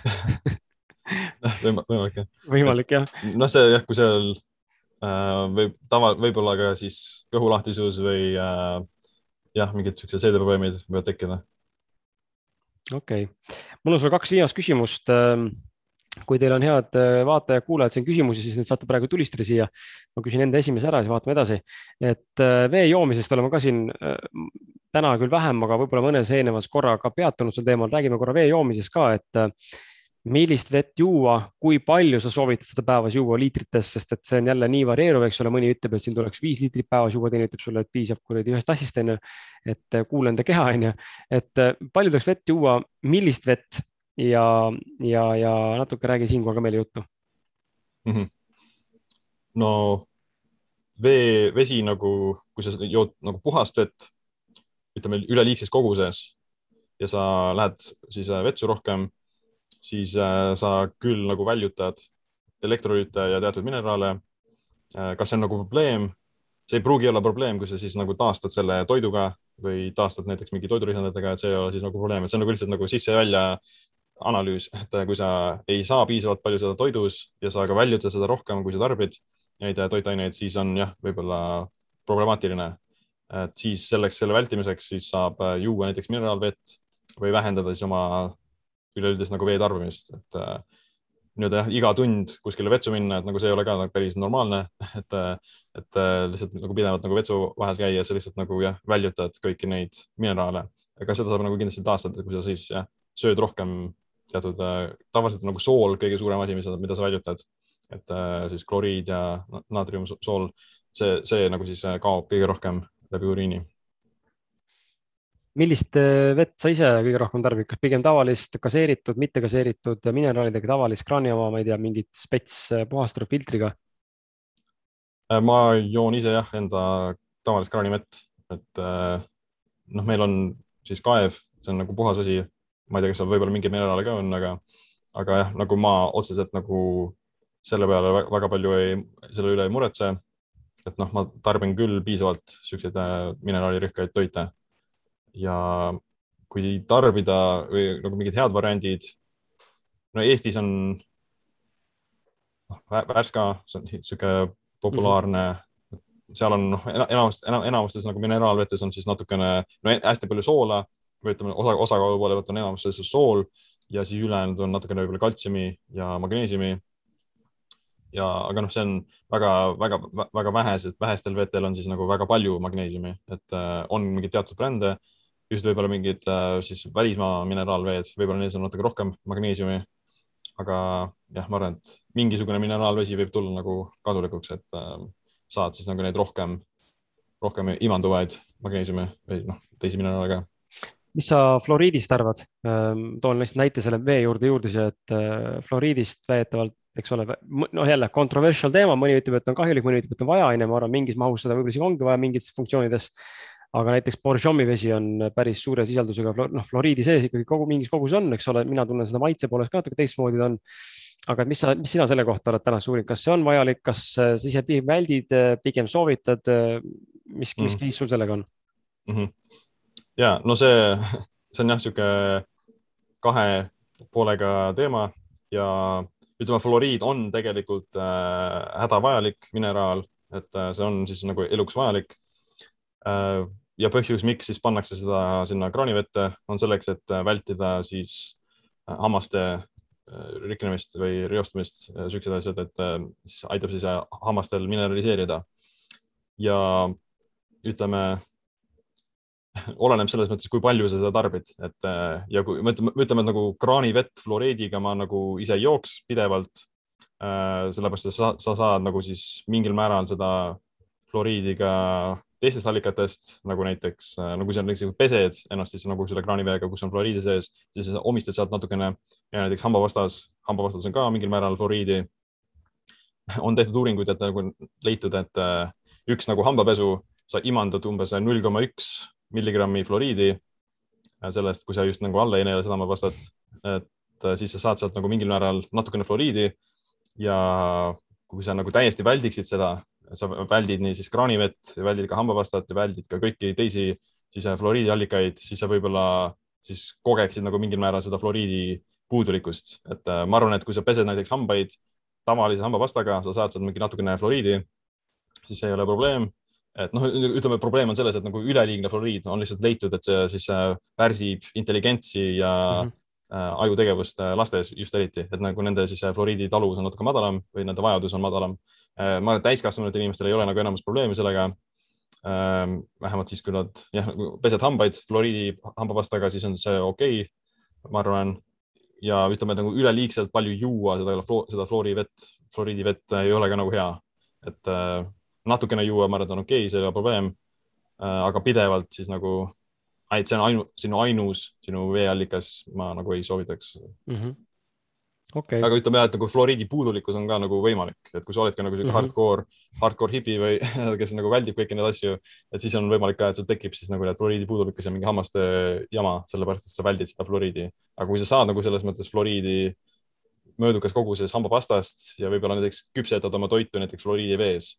võimalik jah. võimalik jah. noh, see jah, kui seal äh, võib tava, võib-olla ka siis kõhulahtisus või äh, jah, mingid siuksed seedeprobleemid võivad tekkida. Okei okay., mul on sulle kaks viimast küsimust äh, kui teil on head äh, vaatajad-kuulajad siin küsimusi, siis neid saate praegu tulistada siia. ma küsin enda esimese ära, siis vaatame edasi. et äh, vee joomisest oleme ka siin äh, täna küll vähem, aga võib-olla mõnes eelnevas korra ka peatunud sel teemal, räägime korra vee joomisest ka, et millist vett juua, kui palju sa soovitad seda päevas juua liitrites, sest et see on jälle nii varieeruv, eks ole, mõni ütleb, et siin tuleks viis liitrit päevas juua, teine ütleb sulle, et piisab kuradi ühest tassist onju. et kuula enda keha onju, et palju tuleks vett juua, millist vett ja, ja, ja natuke räägi siinkohal ka meile juttu mm. -hmm. no vee, vesi nagu, kui sa jood nagu puhast vett, ütleme üleliigses koguses ja sa lähed siis äh, vetsu rohkem, siis äh, sa küll nagu väljutad elektrolüüte ja teatud mineraale. Äh, kas see on nagu probleem? see ei pruugi olla probleem, kui sa siis nagu taastad selle toiduga või taastad näiteks mingi toidulisanditega, et see ei ole siis nagu probleem, et see on nagu lihtsalt nagu sisse-välja analüüs, et kui sa ei saa piisavalt palju seda toidus ja sa ka väljutad seda rohkem, kui sa tarbid neid toitaineid, siis on jah, võib-olla problemaatiline. et siis selleks, selle vältimiseks siis saab juua näiteks mineraalvett või vähendada siis oma üleüldist nagu vee tarbimist, et äh, nii-öelda jah, iga tund kuskile vetsu minna, et nagu see ei ole ka nagu päris normaalne, et, et lihtsalt nagu pidevalt nagu vetsu vahel käia, sa lihtsalt nagu jah, väljutad kõiki neid mineraale. Aga seda saab nagu kindlasti taastada, kui sa siis jah, sööd rohkem teatud, tavaliselt nagu sool kõige suurem asi, mida sa väljutad, et siis kloriid ja naatriumsool, see, see nagu siis kaob kõige rohkem läbi uriini millist äh, vett sa ise kõige rohkem tarbid, kas pigem tavalist gaseeritud, mitte gaseeritud mineraalidega tavalist kraani oma, ma ei tea, mingit spets äh, puhastatud filtriga? Äh, ma joon ise jah, enda tavalist kraanivett, et noh, meil on siis kaev, see on nagu puhas asi. ma ei tea, kas seal võib-olla mingeid mineraale ka on, aga, aga jah, nagu ma otseselt nagu selle peale väga palju ei, selle üle ei muretse. et noh, ma tarbin küll piisavalt siukseid mineraalirikkaid toite ja kui tarbida või nagu mingid head variandid. no Eestis on noh, Värska, see on niisugune populaarne mm, -hmm. seal on noh, enamus, enamustes nagu mineraalvetes on siis natukene no, hästi palju soola või ütleme, osa, osakaalu poole pealt on enamuses sool ja siis ülejäänud on natukene võib-olla kaltsiumi ja magneesiumi. ja, aga noh, see on väga-väga-väga vähesed, vähestel vetel on siis nagu väga palju magneesiumi, et äh, on mingeid teatud brände just võib-olla mingid äh, siis välismaa mineraalveed, võib-olla neis on natuke rohkem magneesiumi. aga jah, ma arvan, et mingisugune mineraalvesi võib tulla nagu kasulikuks, et äh, saad siis nagu neid rohkem, rohkem imanduvaid magneesiumi või noh, teisi mineraale ka mis sa fluoriidist arvad? Ähm, toon lihtsalt näite selle vee juurde juurde siia, et äh, fluoriidist väidetavalt, eks ole, noh, jälle controversial teema, mõni ütleb, et on kahjulik, mõni ütleb, et on vaja, onju, ma arvan, mingis mahus seda võib-olla isegi ongi vaja mingites funktsioonides aga näiteks Borjomi vesi on päris suure sisaldusega, noh, fluoriidi sees ikkagi kogu mingis kogus on, eks ole, mina tunnen seda maitse poolest ka natuke teistmoodi ta on. aga mis sa, mis sina selle kohta oled tänaseks uurinud, kas see on vajalik, kas sa ise pigem väldid, pigem soovitad, mis mm., mis case sul sellega on mm? -hmm. ja no see, see on jah, niisugune kahe poolega teema ja ütleme, fluoriid on tegelikult äh, hädavajalik mineraal, et äh, see on siis nagu eluks vajalik äh, ja põhjus, miks siis pannakse seda sinna kraanivette, on selleks, et vältida siis äh, hammaste äh, riknemist või reostumist, äh, siuksed asjad, et siis aitab siis hammastel mineraliseerida. ja ütleme, oleneb selles mõttes, kui palju sa seda tarbid, et ja kui me ütleme, ütleme, nagu kraanivett fluoriidiga ma nagu ise ei jooks pidevalt. sellepärast, et sa, sa saad nagu siis mingil määral seda fluoriidiga teistest allikatest, nagu näiteks, äh, no kui sa näiteks pesed ennast siis nagu selle kraaniveega, kus on fluoriidi sees, siis omistad sealt natukene näiteks hambapastas, hambapastas on ka mingil määral fluoriidi. on tehtud uuringuid, et nagu leitud, et äh, üks nagu hambapesu, sa imandad umbes null koma üks milligrammi fluoriidi äh, sellest, kui sa just nagu alla ei neela seda hambapastat, et siis sa saad sealt nagu mingil määral natukene fluoriidi ja kui sa nagu täiesti väldiksid seda, sa väldid nii siis kraanivett, väldid ka hambapastat ja väldid ka kõiki teisi siis fluoriidiallikaid, siis sa võib-olla siis kogeksid nagu mingil määral seda fluoriidi puudulikkust, et äh, ma arvan, et kui sa pesed näiteks hambaid tavalise hambapastaga, sa saad sealt mingi natukene fluoriidi, siis see ei ole probleem. et noh, ütleme, probleem on selles, et nagu üleliigne fluoriid on lihtsalt leitud, et see siis äh, pärsib intelligentsi ja mm -hmm ajutegevust äh, lastes just eriti, et nagu nende siis äh, fluoriidi taluvus on natuke madalam või nende vajadus on madalam. ma arvan, et täiskasvanud inimestel ei ole nagu enamus probleemi sellega. Ähm, vähemalt siis, kui nad jah, pesed hambaid fluoriidi hambapastaga, siis on see okei okay,, ma arvan. ja ütleme, et nagu üleliigselt palju juua seda, seda fluorivett, fluoriidivett ei ole ka nagu hea. et natukene juua, ma arvan, et on okei okay,, see ei ole probleem. aga pidevalt siis nagu et see on ainu, sinu ainus, sinu veeallikas, ma nagu ei soovitaks mm. -hmm. Okay. aga ütleme jah, et nagu fluoriidi puudulikkus on ka nagu võimalik, et kui sa oled ka nagu sihuke mm -hmm. hardcore, hardcore hipi või kes nagu väldib kõiki neid asju, et siis on võimalik ka, et sul tekib siis nagu fluoriidi puudulikkus ja mingi hammaste jama, sellepärast et sa väldid seda fluoriidi. aga kui sa saad nagu selles mõttes fluoriidi möödukas koguses hambapastast ja võib-olla näiteks küpsetad oma toitu näiteks fluoriidi vees,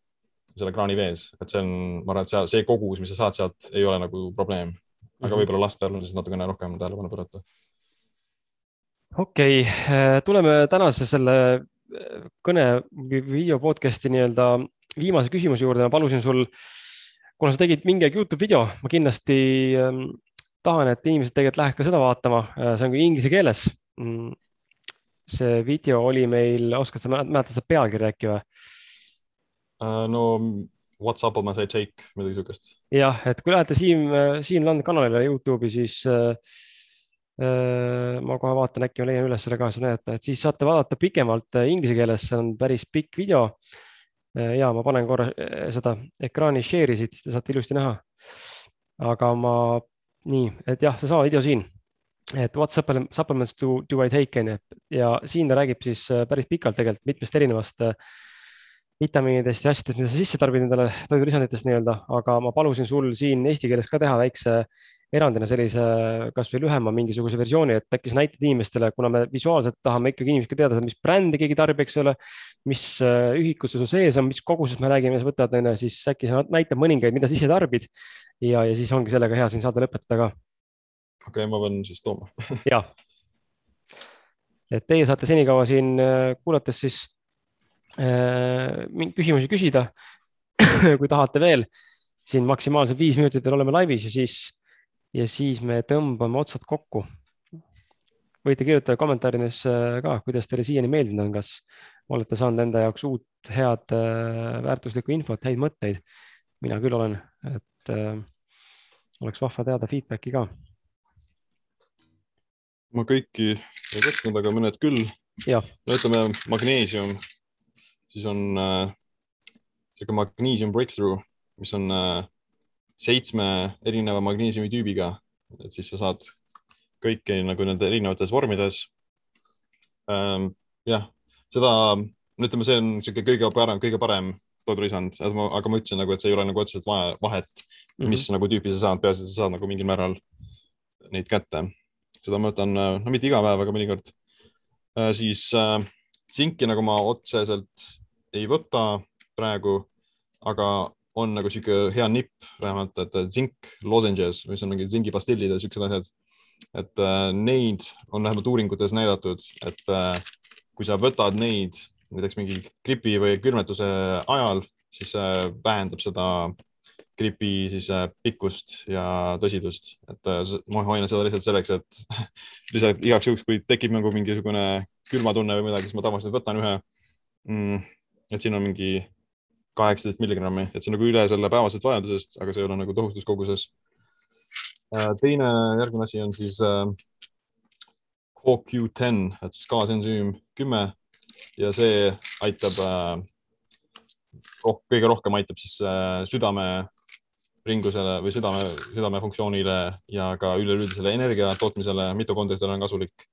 selle kraani vees, et see on, ma arvan, et seal see kogus, mis sa saad sealt, ei ole nagu probleem aga mhm. võib-olla lastel on siis natukene rohkem tähelepanu pöörata. okei okay., äh, tuleme tänase selle äh, kõne video podcast'i nii-öelda viimase küsimuse juurde, ma palusin sul, kuna sa tegid mingi aeg Youtube video, ma kindlasti ähm, tahan, et inimesed tegelikult läheks ka seda vaatama, äh, see on küll inglise keeles. Mm, see video oli meil, oskad sa mäletada seda pealkirja äkki või? no What's supplement I take, midagi siukest. jah, et kui lähete Siim, Siim Land kanalile Youtube'i, siis äh, äh, ma kohe vaatan, äkki ma leian üles selle ka, siis näete, et siis saate vaadata pikemalt äh, inglise keeles, see on päris pikk video äh,. ja ma panen korra äh, seda ekraani share'i siit, siis te saate ilusti näha. aga ma, nii, et jah, seesama video siin et what supplements do, do I take on ju, ja siin ta räägib siis äh, päris pikalt tegelikult mitmest erinevast äh, vitamiinidest ja asjadest, mida sa sisse tarbid endale toidulisanditest nii-öelda, aga ma palusin sul siin eesti keeles ka teha väikse erandina sellise kasvõi lühema mingisuguse versiooni, et äkki sa näitad inimestele, kuna me visuaalselt tahame ikkagi inimesed ka teada, mis brändi keegi tarbib, eks ole, mis äh, ühikud sul sees on, mis koguses me räägime, sa võtad, onju, siis äkki sa näitad mõningaid, mida sa ise tarbid. Ja, ja siis ongi sellega hea siin saade lõpetada ka. Okei okay,, ma pean siis tooma. Jah. et teie saate senikaua siin äh, kuulates siis küsimusi küsida kui tahate veel, siin maksimaalselt viis minutit veel oleme laivis ja siis, ja siis me tõmbame otsad kokku. võite kirjutada kommentaarides äh, ka, kuidas teile siiani meeldinud on, kas olete saanud enda jaoks uut head äh, väärtuslikku infot, häid mõtteid. mina küll olen, et äh, oleks vahva teada feedback'i ka ma kõiki ei võtnud, aga mõned küll. no ütleme magneesium, siis on äh, sihuke magnesium breakthrough, mis on äh, seitsme erineva magneesiumi tüübiga, et siis sa saad kõiki nagu nende erinevates vormides ähm,. jah, seda, ütleme, see on niisugune kõige parem, kõige parem toidulisand, aga ma ütlesin nagu, et see ei ole nagu otseselt vahet, mis mm -hmm. nagu tüüpi sa saad, peaasi, et sa saad nagu mingil määral neid kätte seda ma võtan, äh, no mitte iga päev, aga mõnikord. Äh, siis äh, tsinki nagu ma otseselt ei võta praegu, aga on nagu sihuke hea nipp vähemalt, et tsink lozenges, mis on mingid tsinkipastillid ja siuksed asjad. et äh, neid on vähemalt uuringutes näidatud, et äh, kui sa võtad neid näiteks mingi gripi või külmetuse ajal, siis see vähendab seda gripi siis äh, pikkust ja tõsidust, et äh, ma hoian seda lihtsalt selleks, et lihtsalt igaks juhuks, kui tekib nagu mingisugune külmatunne või midagi, siis ma tavaliselt võtan ühe mm,. Et siin on mingi kaheksateist milligrammi, et see on nagu üle selle päevasest vajadusest, aga see ei ole nagu tohutus koguses. Äh, teine, järgmine asi on siis CoQ10, et siis kaasensüüm kümme ja see aitab roh kõige rohkem aitab siis südame ringlusele või südame, südamefunktsioonile ja ka üleüldisele energia tootmisele, mitokondritele on kasulik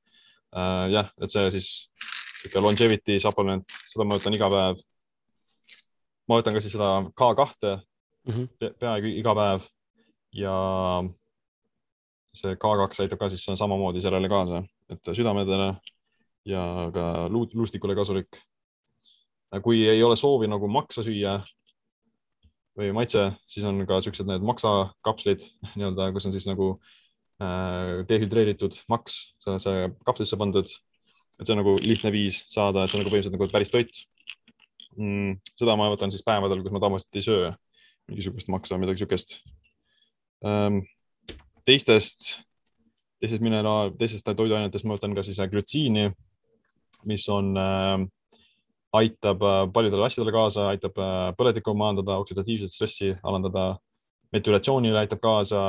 jah, et see siis sihuke longevity supplement, seda ma võtan iga päev. ma võtan ka siis seda K2 mm -hmm. peaaegu iga päev ja see K2 aitab ka siis samamoodi sellele kaasa, et südamedele ja ka luustikule kasulik. kui ei ole soovi nagu maksa süüa, või maitse, siis on ka siuksed need maksakapslid nii-öelda, kus on siis nagu äh, dehüdreeritud maks sellesse kapslisse pandud. Et see on nagu lihtne viis saada, et see on nagu põhimõtteliselt nagu päris toit mm,. seda ma võtan siis päevadel, kus ma tavaliselt ei söö mingisugust maksa midagi siukest ähm,. teistest, teistest mineraal, teistest toiduainetest ma võtan ka siis glütsiini, mis on äh, aitab äh, paljudele asjadele kaasa, aitab äh, põletikku maandada, oksidatiivset stressi alandada, metülatsioonile aitab kaasa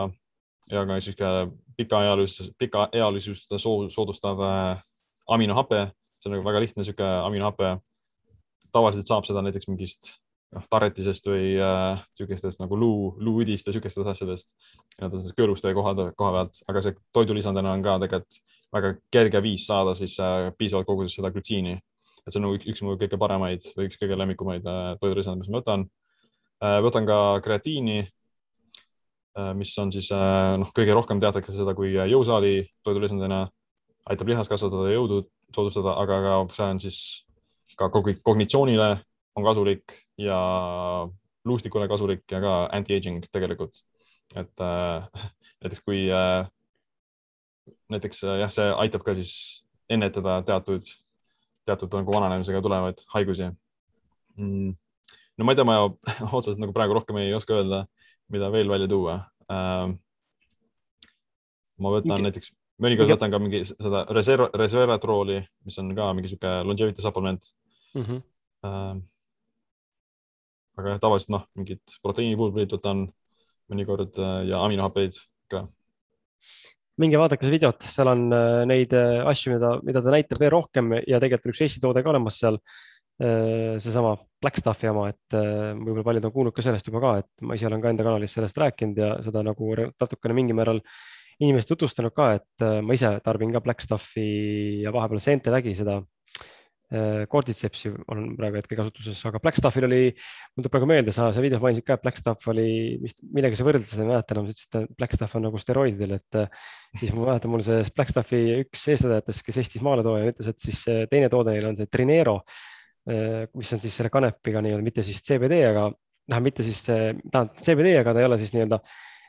ja ka sihuke pikaealisust, pikaealisust soodustav äh, aminohape, see on nagu väga lihtne sihuke aminohape. tavaliselt saab seda näiteks mingist noh, tarretisest või äh, sihukestest nagu luu, luuüdist ja sihukestest asjadest, nii-öelda kõõruste koha, koha pealt, aga see toidulisandina on ka tegelikult väga kerge viis saada siis äh, piisavalt koguses seda glütsiini et see on nagu üks, üks mu kõige paremaid või üks kõige lemmikumaid äh, toidulisandeid, mis ma võtan. Äh, võtan ka kreatiini, äh, mis on siis noh, kõige rohkem teatakse seda kui jõusaali toidulisandina, aitab lihast kasvatada, jõudu soodustada, aga ka see on siis ka kognitsioonile on kasulik ja luustikule kasulik ja ka anti-aging tegelikult. et äh, näiteks kui äh, näiteks jah, see aitab ka siis ennetada teatud teatud nagu vananemisega tulevaid haigusi mm.. no ma ei tea, ma otseselt nagu praegu rohkem ei oska öelda, mida veel välja tuua äh,. ma võtan Mingi... näiteks, mõnikord võtan ka mingi seda reserv, resveratrooli, mis on ka mingi sihuke longevity supplement mm. -hmm. Äh, aga jah, tavaliselt noh, mingid proteiinipulbrid võtan mõnikord äh, ja aminohappeid ka. minge vaadake seda videot, seal on äh, neid äh, asju, mida, mida ta näitab veel rohkem ja tegelikult üks Eesti toode ka olemas seal. seesama Black Stuffi oma, et võib-olla paljud on kuulnud ka sellest juba ka, et ma ise olen ka enda kanalis sellest rääkinud ja seda nagu natukene mingil määral inimestele tutvustanud ka, et ma ise tarbin ka Black Stuffi ja vahepeal seente vägi seda Cordycepsi äh, on praegu hetkel kasutuses, aga Blackstaffil oli, mul tuleb praegu meelde, sa, sa videos mainisid ka, et Blackstaff oli vist, millega sa võrdlesid seda, ei mäleta enam, sa ütlesid, et Blackstaff on nagu steroididel, et äh, siis ma mäletan, mul see Blackstaffi üks eestvedajatest, kes Eestis maaletooja, ütles, et siis teine toode neil on see Trinero, äh, mis on siis selle kanepiga nii-öelda, mitte siis CBD, aga noh, mitte siis, tähendab CBD, aga ta ei ole siis nii-öelda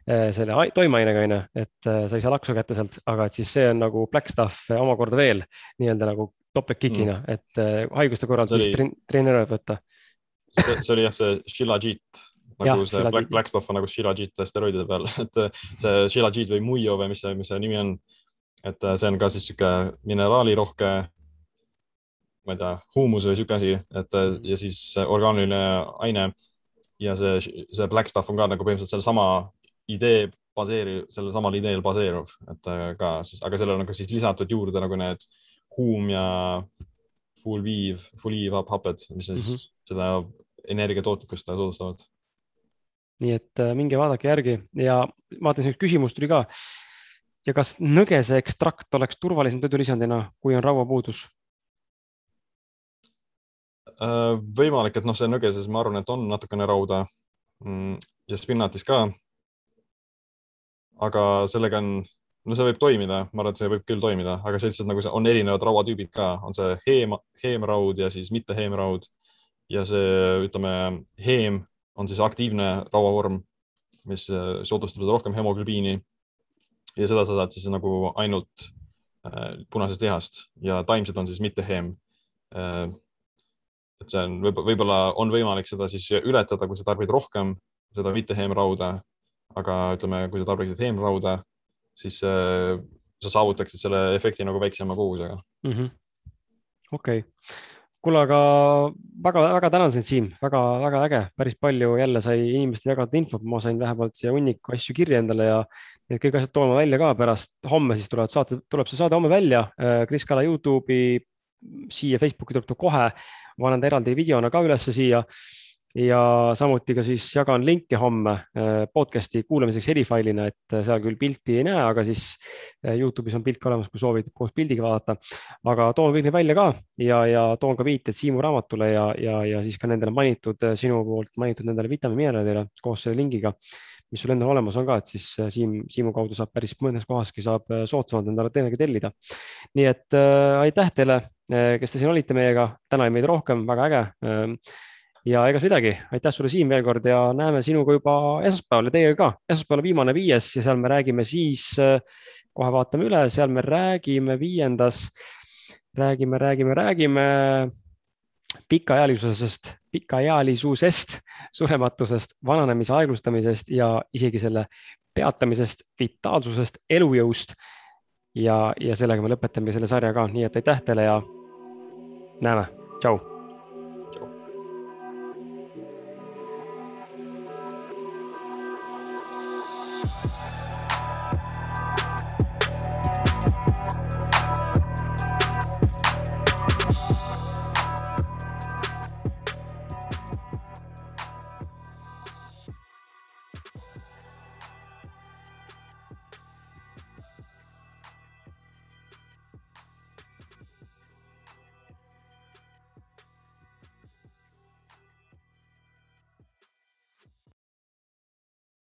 selle toimeainega onju, et sa ei saa laksu kätte sealt, aga et siis see on nagu Blackstaff omakorda veel nii-öelda nagu topeltkikina mm., et äh, haiguste korral see siis oli... treenereid võtta. see, see oli jah, see Shilajit nagu ja, see Black, Black Stuff on nagu Shilajit steroidide peal, et äh, see Shilajit või Muio või mis see, mis see nimi on. et äh, see on ka siis sihuke mineraalirohke, ma ei tea, huumus või sihuke asi, et ja siis orgaaniline aine. ja see, see Black Stuff on ka nagu põhimõtteliselt sellesama idee baseeriv, sellel samal ideel baseeruv, et ka siis, aga sellele on ka siis lisatud juurde nagu need kuum ja full viiv, full viiv happed, mis siis mm -hmm. seda energiatootlikkust soodustavad. nii et äh, minge vaadake järgi ja vaatasin, üks küsimus tuli ka. ja kas nõgese ekstrakt oleks turvalisem toidulisandina, kui on rauapuudus? Äh, võimalik, et noh, see nõgeses, ma arvan, et on natukene rauda mm, ja spinnatis ka. Aga sellega on no see võib toimida, ma arvan, et see võib küll toimida, aga see lihtsalt nagu see on erinevad rauatüübid ka, on see heem, heemraud ja siis mitte heemraud. ja see, ütleme, heem on siis aktiivne rauavorm, mis äh, soodustab seda rohkem hemoglübiini. ja seda sa saad siis nagu ainult äh, punasest lihast ja taimsed on siis mitte heem äh,. et see on võib-olla, võib-olla on võimalik seda siis ületada, kui sa tarbid rohkem seda mitte heemrauda. Aga ütleme, kui sa tarbiksid heemrauda siis äh, sa saavutaksid selle efekti nagu väiksema kogusega mm -hmm.. okei. Okay., kuule, aga väga-väga tänan sind, Siim. Väga,, väga-väga äge, päris palju jälle sai inimestele jagada infot, ma sain vähemalt siia hunniku asju kirja endale ja need kõik asjad toome välja ka pärast. homme siis tulevad saate, tuleb see saade homme välja. Äh, Kris Kala Youtube'i, siia Facebooki tuleb ta kohe, ma panen ta eraldi videona ka ülesse siia ja samuti ka siis jagan linke homme äh, podcast'i kuulamiseks erifailina, et äh, seal küll pilti ei näe, aga siis äh, Youtube'is on pilt ka olemas, kui soovid koos pildiga vaadata. aga toon kõik need välja ka ja, ja toon ka viited Siimu raamatule ja, ja, ja siis ka nendele mainitud, sinu poolt mainitud nendele vitamiinmineraalidele koos selle lingiga, mis sul endal olemas on ka, et siis Siim, Siimu kaudu saab päris mõnes kohaski saab soodsamalt endale teenega tellida. nii et äh, aitäh teile, kes te siin olite meiega, täna oli meid rohkem, väga äge äh, ja egas midagi, aitäh sulle, Siim, veel kord ja näeme sinuga juba esmaspäeval ja teiega ka. esmaspäeval viimane viies ja seal me räägime siis, äh, kohe vaatame üle, seal me räägime viiendas, räägime, räägime, räägime pikaealisusest, pikaealisusest, surematusest, vananemise aeglustamisest ja isegi selle peatamisest, vitaalsusest, elujõust. ja, ja sellega me lõpetamegi selle sarja ka, nii et aitäh teile ja näeme, tšau